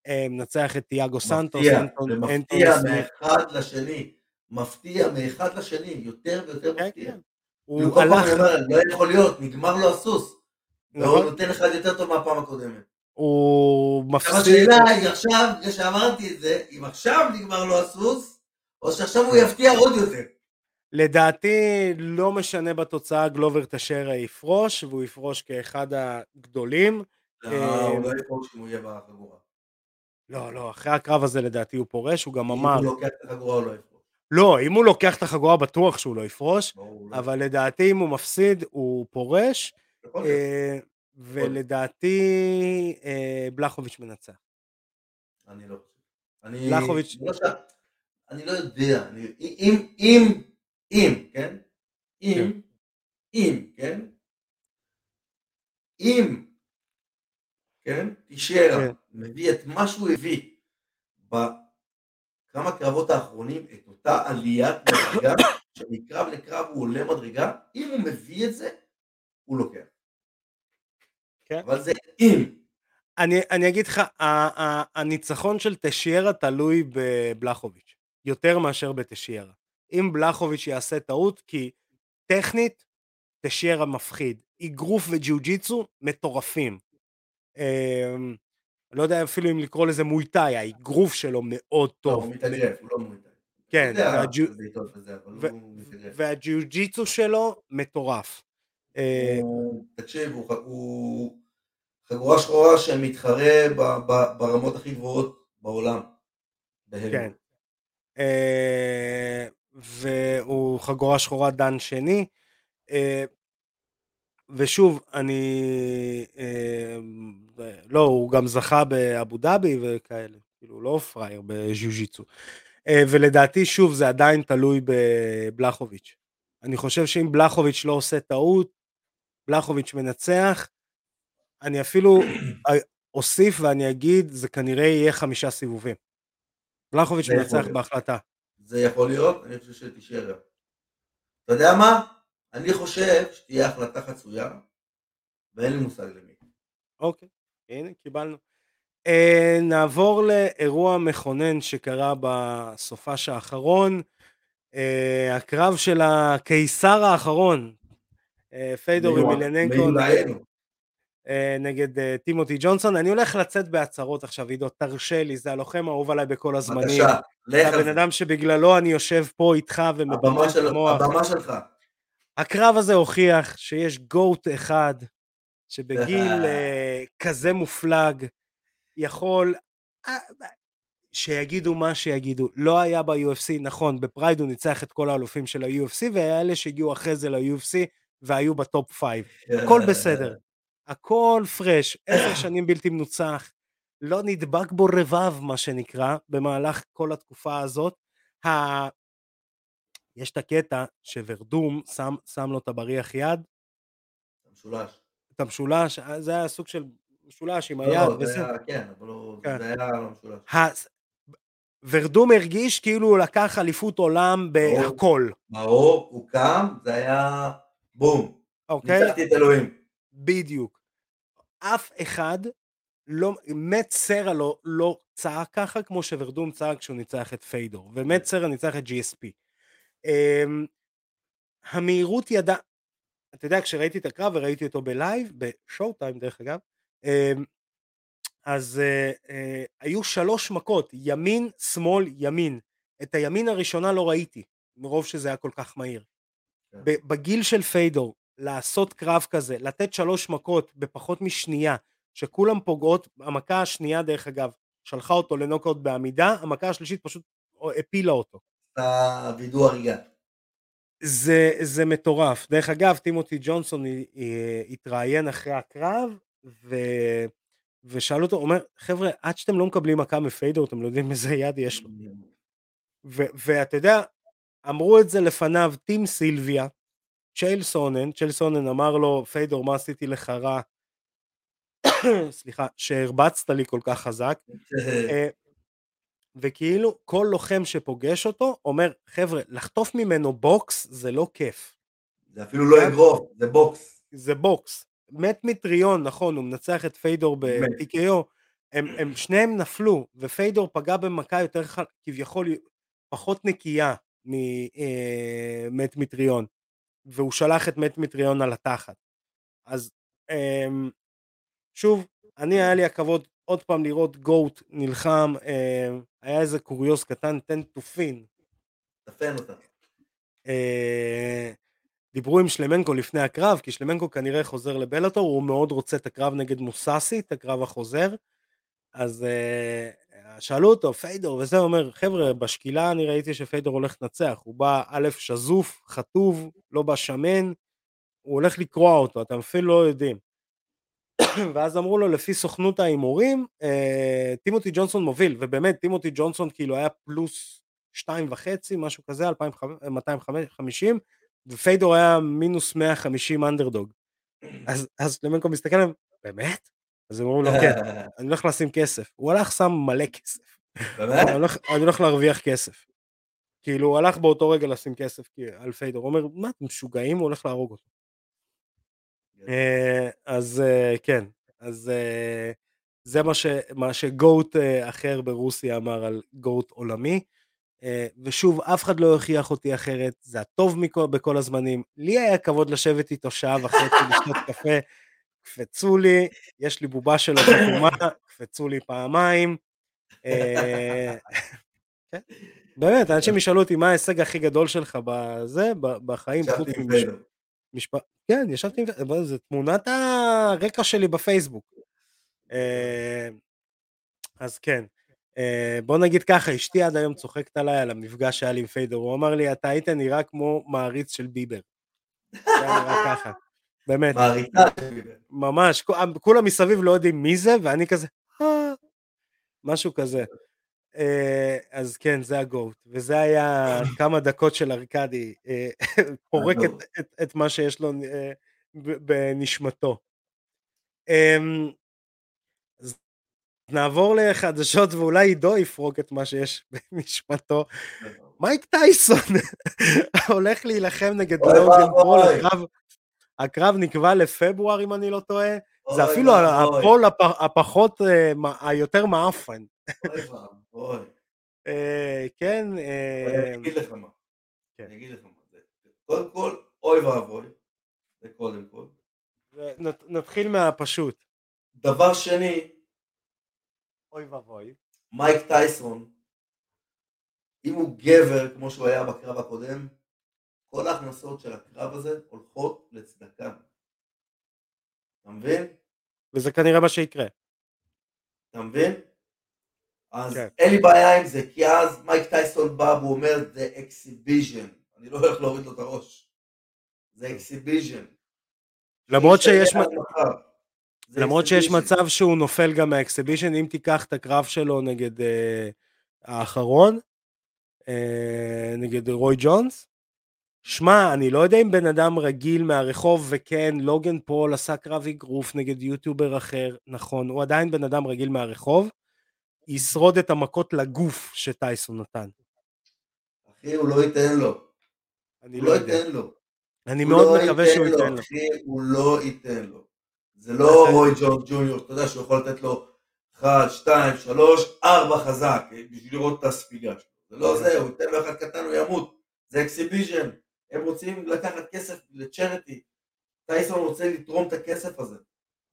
אה, מנצח את תיאגו סנטוס, אנטון, מפתיע מאחד לשני, מפתיע מאחד לשני, יותר ויותר כן, מפתיע. כן. הוא הלך... לא יכול להיות, נגמר לו הסוס. והוא נכון. נותן לך יותר טוב מהפעם הקודמת. הוא מפסיד... השאלה היא עכשיו, אחרי שאמרתי את זה, אם עכשיו נגמר לו הסוס, או שעכשיו הוא יפתיע עוד יותר. לדעתי לא משנה בתוצאה גלובר תשרה יפרוש, והוא יפרוש כאחד הגדולים. לא, הוא לא יפרוש אם הוא יהיה בחגורה. לא, לא, אחרי הקרב הזה לדעתי הוא פורש, הוא גם אמר... אם הוא לוקח את החגורה הוא לא יפרוש. לא, אם הוא לוקח את החגורה בטוח שהוא לא יפרוש, לא. אבל לדעתי אם הוא מפסיד הוא פורש. אה, ולדעתי אה, בלחוביץ' מנצח. אני לא חושב. אני... אני לא יודע, אני לא יודע, אני- אם, אם, אם, כן? אם, אם, כן? אם, כן? תישאר, כן. מביא את מה שהוא הביא בכמה קרבות האחרונים, את אותה עליית מדרגה, שמקרב לקרב הוא עולה מדרגה, אם הוא מביא את זה, הוא לוקח. כן. אבל זה אם. אני, אני אגיד לך, הניצחון של טשיירה תלוי בבלחוביץ', יותר מאשר בטשיירה. אם בלחוביץ' יעשה טעות, כי טכנית, טשיירה מפחיד. אגרוף וג'יוג'יצו מטורפים. אמ, לא יודע אפילו אם לקרוא לזה מויטאי, האגרוף שלו מאוד טוב, טוב. הוא מתאגרף, הוא לא מויטאי. כן. והג'יוג'יצו שלו מטורף. אה, תקשיב, הוא חגורה שחורה שמתחרה ברמות הכי גבוהות בעולם. כן. אה, והוא חגורה שחורה דן שני. אה, ושוב, אני... לא, הוא גם זכה באבו דאבי וכאלה. כאילו, לא פראייר בז'יוז'יצו. אה, ולדעתי, שוב, זה עדיין תלוי בבלחוביץ'. אני חושב שאם בלחוביץ' לא עושה טעות, בלחוביץ' מנצח, אני אפילו אוסיף ואני אגיד, זה כנראה יהיה חמישה סיבובים. בלחוביץ' מנצח. בהחלטה. זה יכול להיות, אני חושב שתישאר. אתה יודע מה? אני חושב שתהיה החלטה חצויה, ואין לי מושג למי. אוקיי, הנה, קיבלנו. אה, נעבור לאירוע מכונן שקרה בסופש האחרון. אה, הקרב של הקיסר האחרון, אה, פיידור ומילננקו נגד, אה, טימותי ג'ונסון. אני הולך לצאת בהצהרות עכשיו, עידו, תרשה לי, זה הלוחם האהוב עליי בכל הזמנים. בבקשה, לך הבן. אדם שבגללו אני יושב פה איתך את של- המוח. הבמה שלך. הקרב הזה הוכיח שיש GOAT אחד שבגיל אה, כזה מופלג יכול, אה, שיגידו מה שיגידו, לא היה ב-UFC, נכון, בפרייד הוא ניצח את כל האלופים של ה-UFC, והיה אלה שהגיעו אחרי זה ל-UFC והיו ב top 5. הכל בסדר, הכל פרש, עשר שנים בלתי מנוצח, לא נדבק בו רבב, מה שנקרא, במהלך כל התקופה הזאת. ה... יש את הקטע שוורדום שם, שם לו את הבריח יד, משולש. את המשולש, זה היה סוג של משולש עם לא, היד לא. זה היה, כן, אבל לא- כן. זה היה לא משולש. ורדום הרגיש כאילו הוא לקח אליפות עולם בהכל, מאור, הוא קם, זה היה בום. אוקיי? ניצחתי את אלוהים. בדיוק. אף אחד לא, מת סרה לא, לא צעק ככה כמו שוורדום צעק כשהוא ניצח את פיידור, ומת סרה ניצח את GSP. Um, המהירות ידע, אתה יודע, כשראיתי את הקרב וראיתי אותו בלייב, בשואו טיים דרך אגב, um, אז uh, uh, היו שלוש מכות, ימין, שמאל, ימין. את הימין הראשונה לא ראיתי, מרוב שזה היה כל כך מהיר. כן. בגיל של פיידור, לעשות קרב כזה, לתת שלוש מכות בפחות משנייה, שכולם פוגעות, המכה השנייה דרך אגב, שלחה אותו לנוקאוט בעמידה, המכה השלישית פשוט הפילה אותו. אתה וידוא הריגה. זה, זה מטורף. דרך אגב, טימותי ג'ונסון ה- ה- התראיין אחרי הקרב, ו... ושאל אותו, אומר, חבר'ה, עד שאתם לא מקבלים מכה מפיידור, אתם לא יודעים איזה יד יש לו. ואתה יודע, אמרו את זה לפניו טים סילביה, צ'ייל סונן, צ'ייל סונן אמר לו, פיידור, מה עשיתי לך רע? סליחה, שהרבצת לי כל כך חזק. אה, וכאילו כל לוחם שפוגש אותו אומר, חבר'ה, לחטוף ממנו בוקס זה לא כיף, זה אפילו לא אגרוף, זה בוקס. זה בוקס. מט מיטריון, נכון, הוא מנצח את פיידור. ב-TKO, הם, הם שניהם נפלו, ופיידור פגע במכה יותר ח... כביכול פחות נקייה ממת מטריון, והוא שלח את מת מטריון על התחת. אז אמ, שוב, אני היה לי הכבוד עוד פעם לראות גוט נלחם, אמ, היה איזה קוריוז קטן, תן תופין. תפן אותה. אה, דיברו עם שלמנקו לפני הקרב, כי שלמנקו כנראה חוזר לבלאטור, הוא מאוד רוצה את הקרב נגד מוססי, את הקרב החוזר, אז אה, שאלו אותו, פיידור וזה, אומר, חבר'ה, בשקילה אני ראיתי שפיידור הולך לנצח, הוא בא א', שזוף, חטוב, לא בא שמן, הוא הולך לקרוע אותו, אתם אפילו לא יודעים. ואז אמרו לו, לפי סוכנות ההימורים, אה, טימותי ג'ונסון מוביל, ובאמת, טימותי ג'ונסון כאילו היה פלוס שתיים וחצי, משהו כזה, 250, ופיידור היה מינוס 150 אנדרדוג. אז, אז למנקו מסתכל עליהם, באמת? אז הם אומרים לו, כן, אני הולך לשים כסף. הוא הלך, שם מלא כסף. אני הולך, אני הולך להרוויח כסף. כאילו, הוא הלך באותו רגע לשים כסף על פיידור. הוא אומר, מה, אתם משוגעים? הוא הולך להרוג אותו. אה, אז אה, כן, אז אה, זה מה, ש, מה שגוט אחר ברוסיה אמר על גוט עולמי. ושוב, אף אחד לא הוכיח אותי אחרת, זה הטוב מכל, בכל הזמנים. לי היה כבוד לשבת איתו שעה וחצי לשתות קפה, קפצו לי, יש לי בובה שלו חתומה, קפצו לי פעמיים. כן, באמת, אנשים ישאלו אותי מה ההישג הכי גדול שלך בזה, בחיים, חוץ משפט, כן, ישבתי עם... זה תמונת הרקע שלי בפייסבוק. אה, אז כן. אה, בוא נגיד ככה, אשתי עד היום צוחקת עליי על המפגש שהיה לי עם פיידר, הוא אמר לי, אתה היית נראה כמו מעריץ של ביבר. זה היה נראה ככה, באמת. מעריצה של ביבר. ממש, כולם מסביב לא יודעים מי זה, ואני כזה, אה", משהו כזה. אה, אז כן, זה הגוט, וזה היה כמה דקות של ארקדי, אה, פורק את, את, את מה שיש לו אה, בנשמתו. אמ, אז נעבור לחדשות ואולי עידו יפרוק את מה שיש בנשמתו. מייק טייסון הולך להילחם נגד לוגן פול, הקרב, הקרב נקבע לפברואר אם אני לא טועה, זה אפילו הפול הפחות, היותר מעפן. אוי. אה, כן. אני אה, אגיד לך מה. כן. אני אגיד לך מה. קודם כל, אוי ואבוי. זה קודם כל. נתחיל מהפשוט. דבר שני, אוי ואבוי. מייק טייסון, אם הוא גבר כמו שהוא היה בקרב הקודם, כל ההכנסות של הקרב הזה הולכות לצדקה. אתה מבין? וזה כנראה מה שיקרה. אתה מבין? אז כן. אין לי בעיה עם זה, כי אז מייק טייסון בא והוא אומר זה exhibition, אני לא הולך להוריד לו את הראש, זה exhibition. למרות שיש... למרות שיש מצב שהוא נופל גם מהאקסיבישן, אם תיקח את הקרב שלו נגד uh, האחרון, uh, נגד רוי ג'ונס, שמע, אני לא יודע אם בן אדם רגיל מהרחוב, וכן, לוגן פול עשה קרב אגרוף נגד יוטיובר אחר, נכון, הוא עדיין בן אדם רגיל מהרחוב, ישרוד את המכות לגוף שטייסון נתן. אחי, הוא לא ייתן לו. אני לא, לא ייתן לו. אני מאוד לא מקווה שהוא ייתן לו. אחי, הוא לא ייתן לו. זה לא רוי ג'ונס ג'וניור, אתה יודע שהוא יכול לתת לו 1, 2, 3, 4 חזק, בשביל לראות את הספיגה שלו. זה לא זה, הוא ייתן לו אחד קטן, הוא ימות. זה exhibition. הם רוצים לקחת כסף ל charity. טייסון רוצה לתרום את הכסף הזה.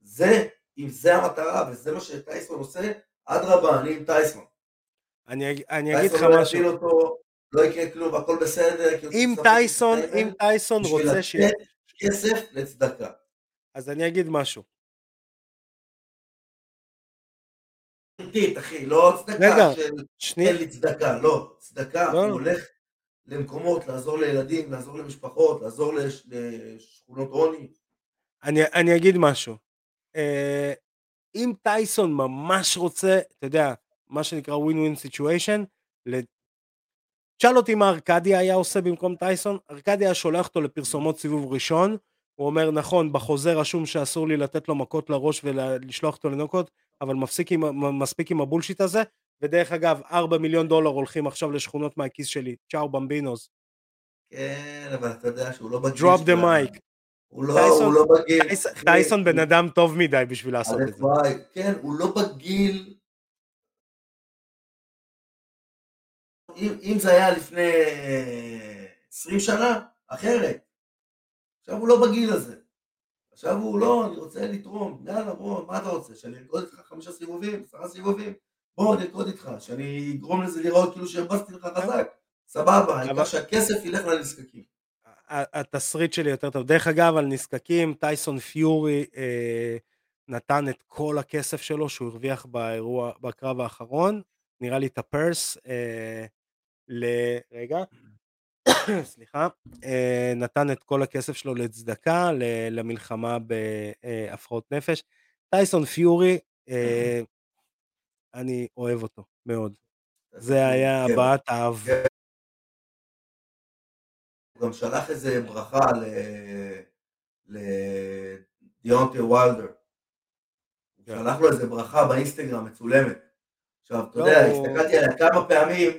זה, אם זה המטרה וזה מה שטייסון עושה, אדרבה, אני עם טייסון. אני, אני אגיד לך לא משהו. אותו, לא יקרה כלום, הכל בסדר. אם טייסון, אם טייסון רוצה ש... בשביל לתת כסף לצדקה. אז אני אגיד משהו. אחי, לא צדקה של תן לי צדקה, לא, צדקה, לא. הוא הולך למקומות, לעזור לילדים, לעזור למשפחות, לעזור לשכונות עוני. אני, אני אגיד משהו. אה, אם טייסון ממש רוצה, אתה יודע, מה שנקרא win win situation, תשאל אותי מה ארקדיה היה עושה במקום טייסון, ארקדיה שולח אותו לפרסומות סיבוב ראשון, הוא אומר נכון, בחוזה רשום שאסור לי לתת לו מכות לראש ולשלוח אותו לנוקאוט, אבל מפסיק עם, מספיק עם ה bullshit הזה, ודרך אגב, 4 מיליון דולר הולכים עכשיו לשכונות מהכיס שלי, ciao bambinos. כן, אבל אתה יודע שהוא לא בגיל drop the mic. הוא לא, טייסון, הוא לא בגיל. טייסון בן אדם טוב מדי בשביל לעשות את זה. כן, הוא לא בגיל. אם, אם זה היה לפני 20 שנה, אחרת. עכשיו הוא לא בגיל הזה. עכשיו הוא לא, אני רוצה לתרום, יאללה בוא, מה אתה רוצה? שאני ארקוד איתך חמישה סיבובים, עשרה סיבובים? בוא אני ארקוד איתך, שאני אגרום לזה לראות כאילו שהרבסתי לך חזק, סבבה, העיקר שהכסף ילך לנזקקים. התסריט שלי יותר טוב. דרך אגב, על נזקקים, טייסון פיורי אה, נתן את כל הכסף שלו שהוא הרוויח באירוע, בקרב האחרון, נראה לי את הפרס, אה, ל... רגע, סליחה, אה, נתן את כל הכסף שלו לצדקה, למלחמה בהפרעות נפש. טייסון פיורי, אה, אני אוהב אותו מאוד. זה היה הבעת האב. הוא גם שלח איזה ברכה לדיונטי וולדר. הוא כן. שלח לו איזה ברכה באינסטגרם מצולמת. עכשיו, אתה לא, יודע, הסתכלתי עליה כמה פעמים,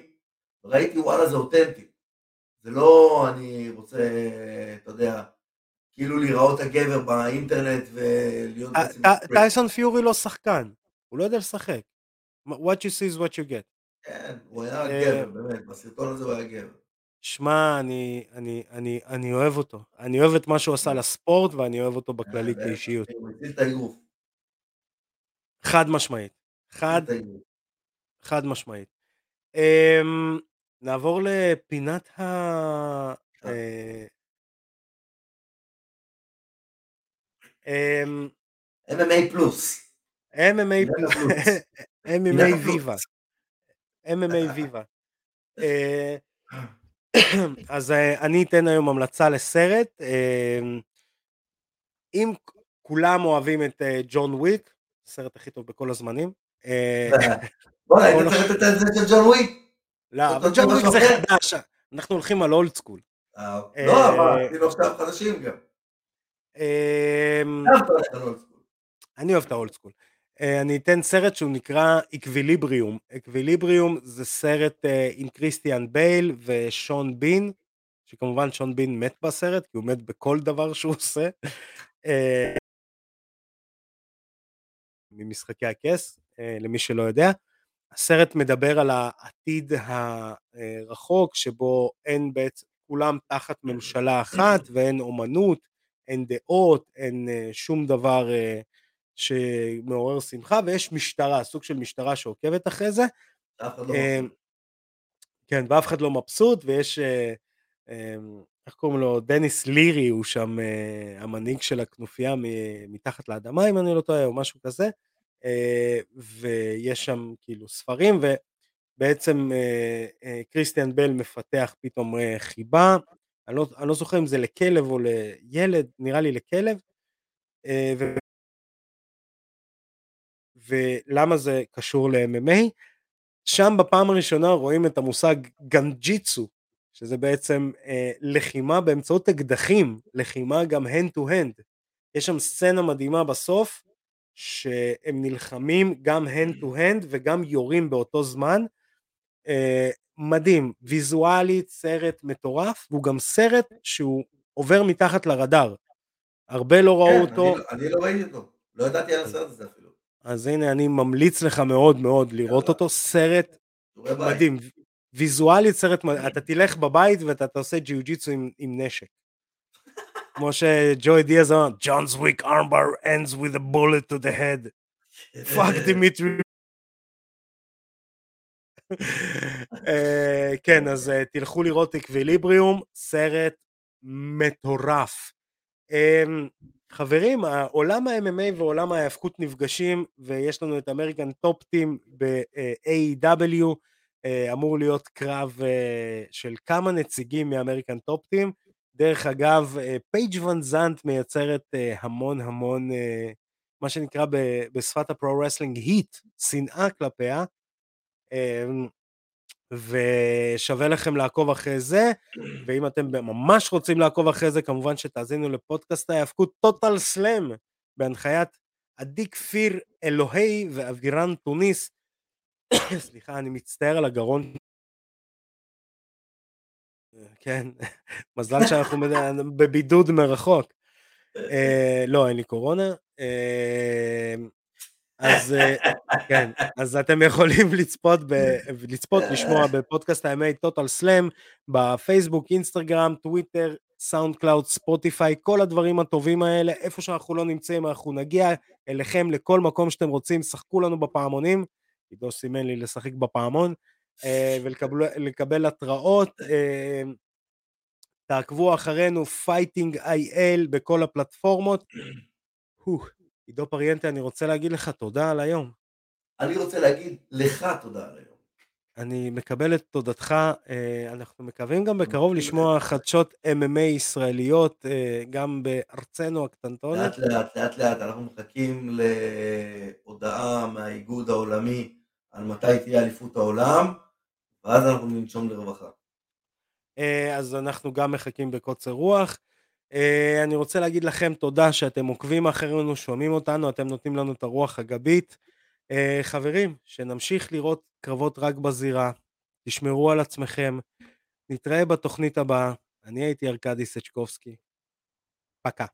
ראיתי וואלה זה אותנטי. זה לא אני רוצה, אתה יודע, כאילו להיראות הגבר באינטרנט ולהיות בעצם... טייסון פיורי לא שחקן, הוא לא יודע לשחק. what you see is what you get. כן, הוא היה אה, גבר, באמת, בסרטון הזה הוא היה גבר. שמע, אני, אני, אני, אני אוהב אותו. אני אוהב את מה שהוא עשה לספורט, ואני אוהב אותו בכללי אה, כאישיות. את האגרוף. חד משמעית. חד, חד משמעית. Um, נעבור לפינת ה... אמ, MMA פלוס. MMA פלוס. MMA ויבה. MMA ויבה. אז אה, אני אתן היום המלצה לסרט. אמ, אם כולם אוהבים את אה, ג'ון וויק, הסרט הכי טוב בכל הזמנים. בוא'נה, היית צריך לתת את זה של ג'ון וויק? לא, אבל ג'ון וויק זה חדש, אנחנו הולכים על אולד סקול. אה, לא, אבל אני לא עכשיו חדשים גם. אני אוהב את ה old school. אה, אני אתן סרט שהוא נקרא Equilibrium. Equilibrium זה סרט אה, עם קריסטיאן בייל ושון בין, שכמובן שון בין מת בסרט, כי הוא מת בכל דבר שהוא עושה. ממשחקי הכס, למי שלא יודע. הסרט מדבר על העתיד הרחוק שבו אין בעצם, כולם תחת ממשלה אחת ואין אומנות, אין דעות, אין אה, שום דבר אה, שמעורר שמחה ויש משטרה, סוג של משטרה שעוקבת אחרי זה. לא אה, כן, ואף אחד לא מבסוט ויש, איך קוראים לו, דניס לירי הוא שם המנהיג של הכנופיה מתחת לאדמה אם אני לא טועה או משהו כזה. אה, ויש שם כאילו ספרים ובעצם אה, אה, קריסטיאן בל מפתח פתאום חיבה, אני לא, אני לא זוכר אם זה לכלב או לילד, נראה לי לכלב. ולמה זה קשור ל-MMA? שם בפעם הראשונה רואים את המושג גנג'יצו, שזה בעצם אה, לחימה באמצעות אקדחים, לחימה גם hand to hand. יש שם סצנה מדהימה בסוף, שהם נלחמים גם hand to hand וגם יורים באותו זמן. Uh, מדהים, ויזואלית סרט מטורף, והוא גם סרט שהוא עובר מתחת לרדאר. הרבה לא ראו כן, אותו. אני, לא- אני לא ראיתי אותו, לא ידעתי על הסרט הזה. אז הנה, אני ממליץ לך מאוד מאוד לראות. אותו, סרט מדהים. ויזואלית סרט מדהים, אתה תלך בבית ואתה עושה ג'יו ג'יצו עם, עם נשק. כמו שג'וי דיאז אמר, ג'ונס וויק ארמבר ends with a bullet to the head. fuck דימיטרי. אה, כן, אז אה, תלכו לראות אקוויליבריום, סרט מטורף. חברים, עולם ה-MMA ועולם ההאבקות נפגשים, ויש לנו את אמריקן טופ טים ב-AEW, אמור להיות קרב של כמה נציגים מאמריקן טופ טים. דרך אגב, פייג' ון זנט מייצרת אה, המון המון, אה, מה שנקרא בשפת ה pro wrestling heat, שנאה כלפיה, ושווה לכם לעקוב אחרי זה, ואם אתם ממש רוצים לעקוב אחרי זה, כמובן שתאזינו לפודקאסט ההאבקות טוטל סלאם, בהנחיית עדי כפיר אלוהי ואבירן טוניס. סליחה, אני מצטער על הגרון כן, מזל שאנחנו בבידוד מרחוק. אה, לא, אין לי קורונה. אז אה, כן, אז אתם יכולים לצפות, לצפות, לשמוע בפודקאסט האמת טוטל סלאם, בפייסבוק, אינסטגרם, טוויטר, סאונד קלאוד, ספוטיפיי, כל הדברים הטובים האלה, איפה שאנחנו לא נמצאים אנחנו נגיע אליכם לכל מקום שאתם רוצים, שחקו לנו בפעמונים, עידו סימן לי לשחק בפעמון, אה, ולקבל התראות. אה, תעקבו אחרינו Fighting IL בכל הפלטפורמות. עידו פריאנטה, אני רוצה להגיד לך תודה על היום. אני רוצה להגיד לך תודה על היום. אני מקבל את תודתך, אה, אנחנו מקווים גם בקרוב לשמוע חדשות MMA ישראליות אה, גם בארצנו הקטנטונת. לאט לאט, לאט לאט, אנחנו מחכים להודעה מהאיגוד העולמי על מתי תהיה אליפות העולם, ואז אנחנו ננשום לרווחה. אה, אז אנחנו גם מחכים בקוצר רוח. אני רוצה להגיד לכם תודה שאתם עוקבים אחרינו, שומעים אותנו, אתם נותנים לנו את הרוח הגבית. חברים, שנמשיך לראות קרבות רק בזירה, תשמרו על עצמכם, נתראה בתוכנית הבאה, אני הייתי ארכדי סצ'קובסקי, פקה.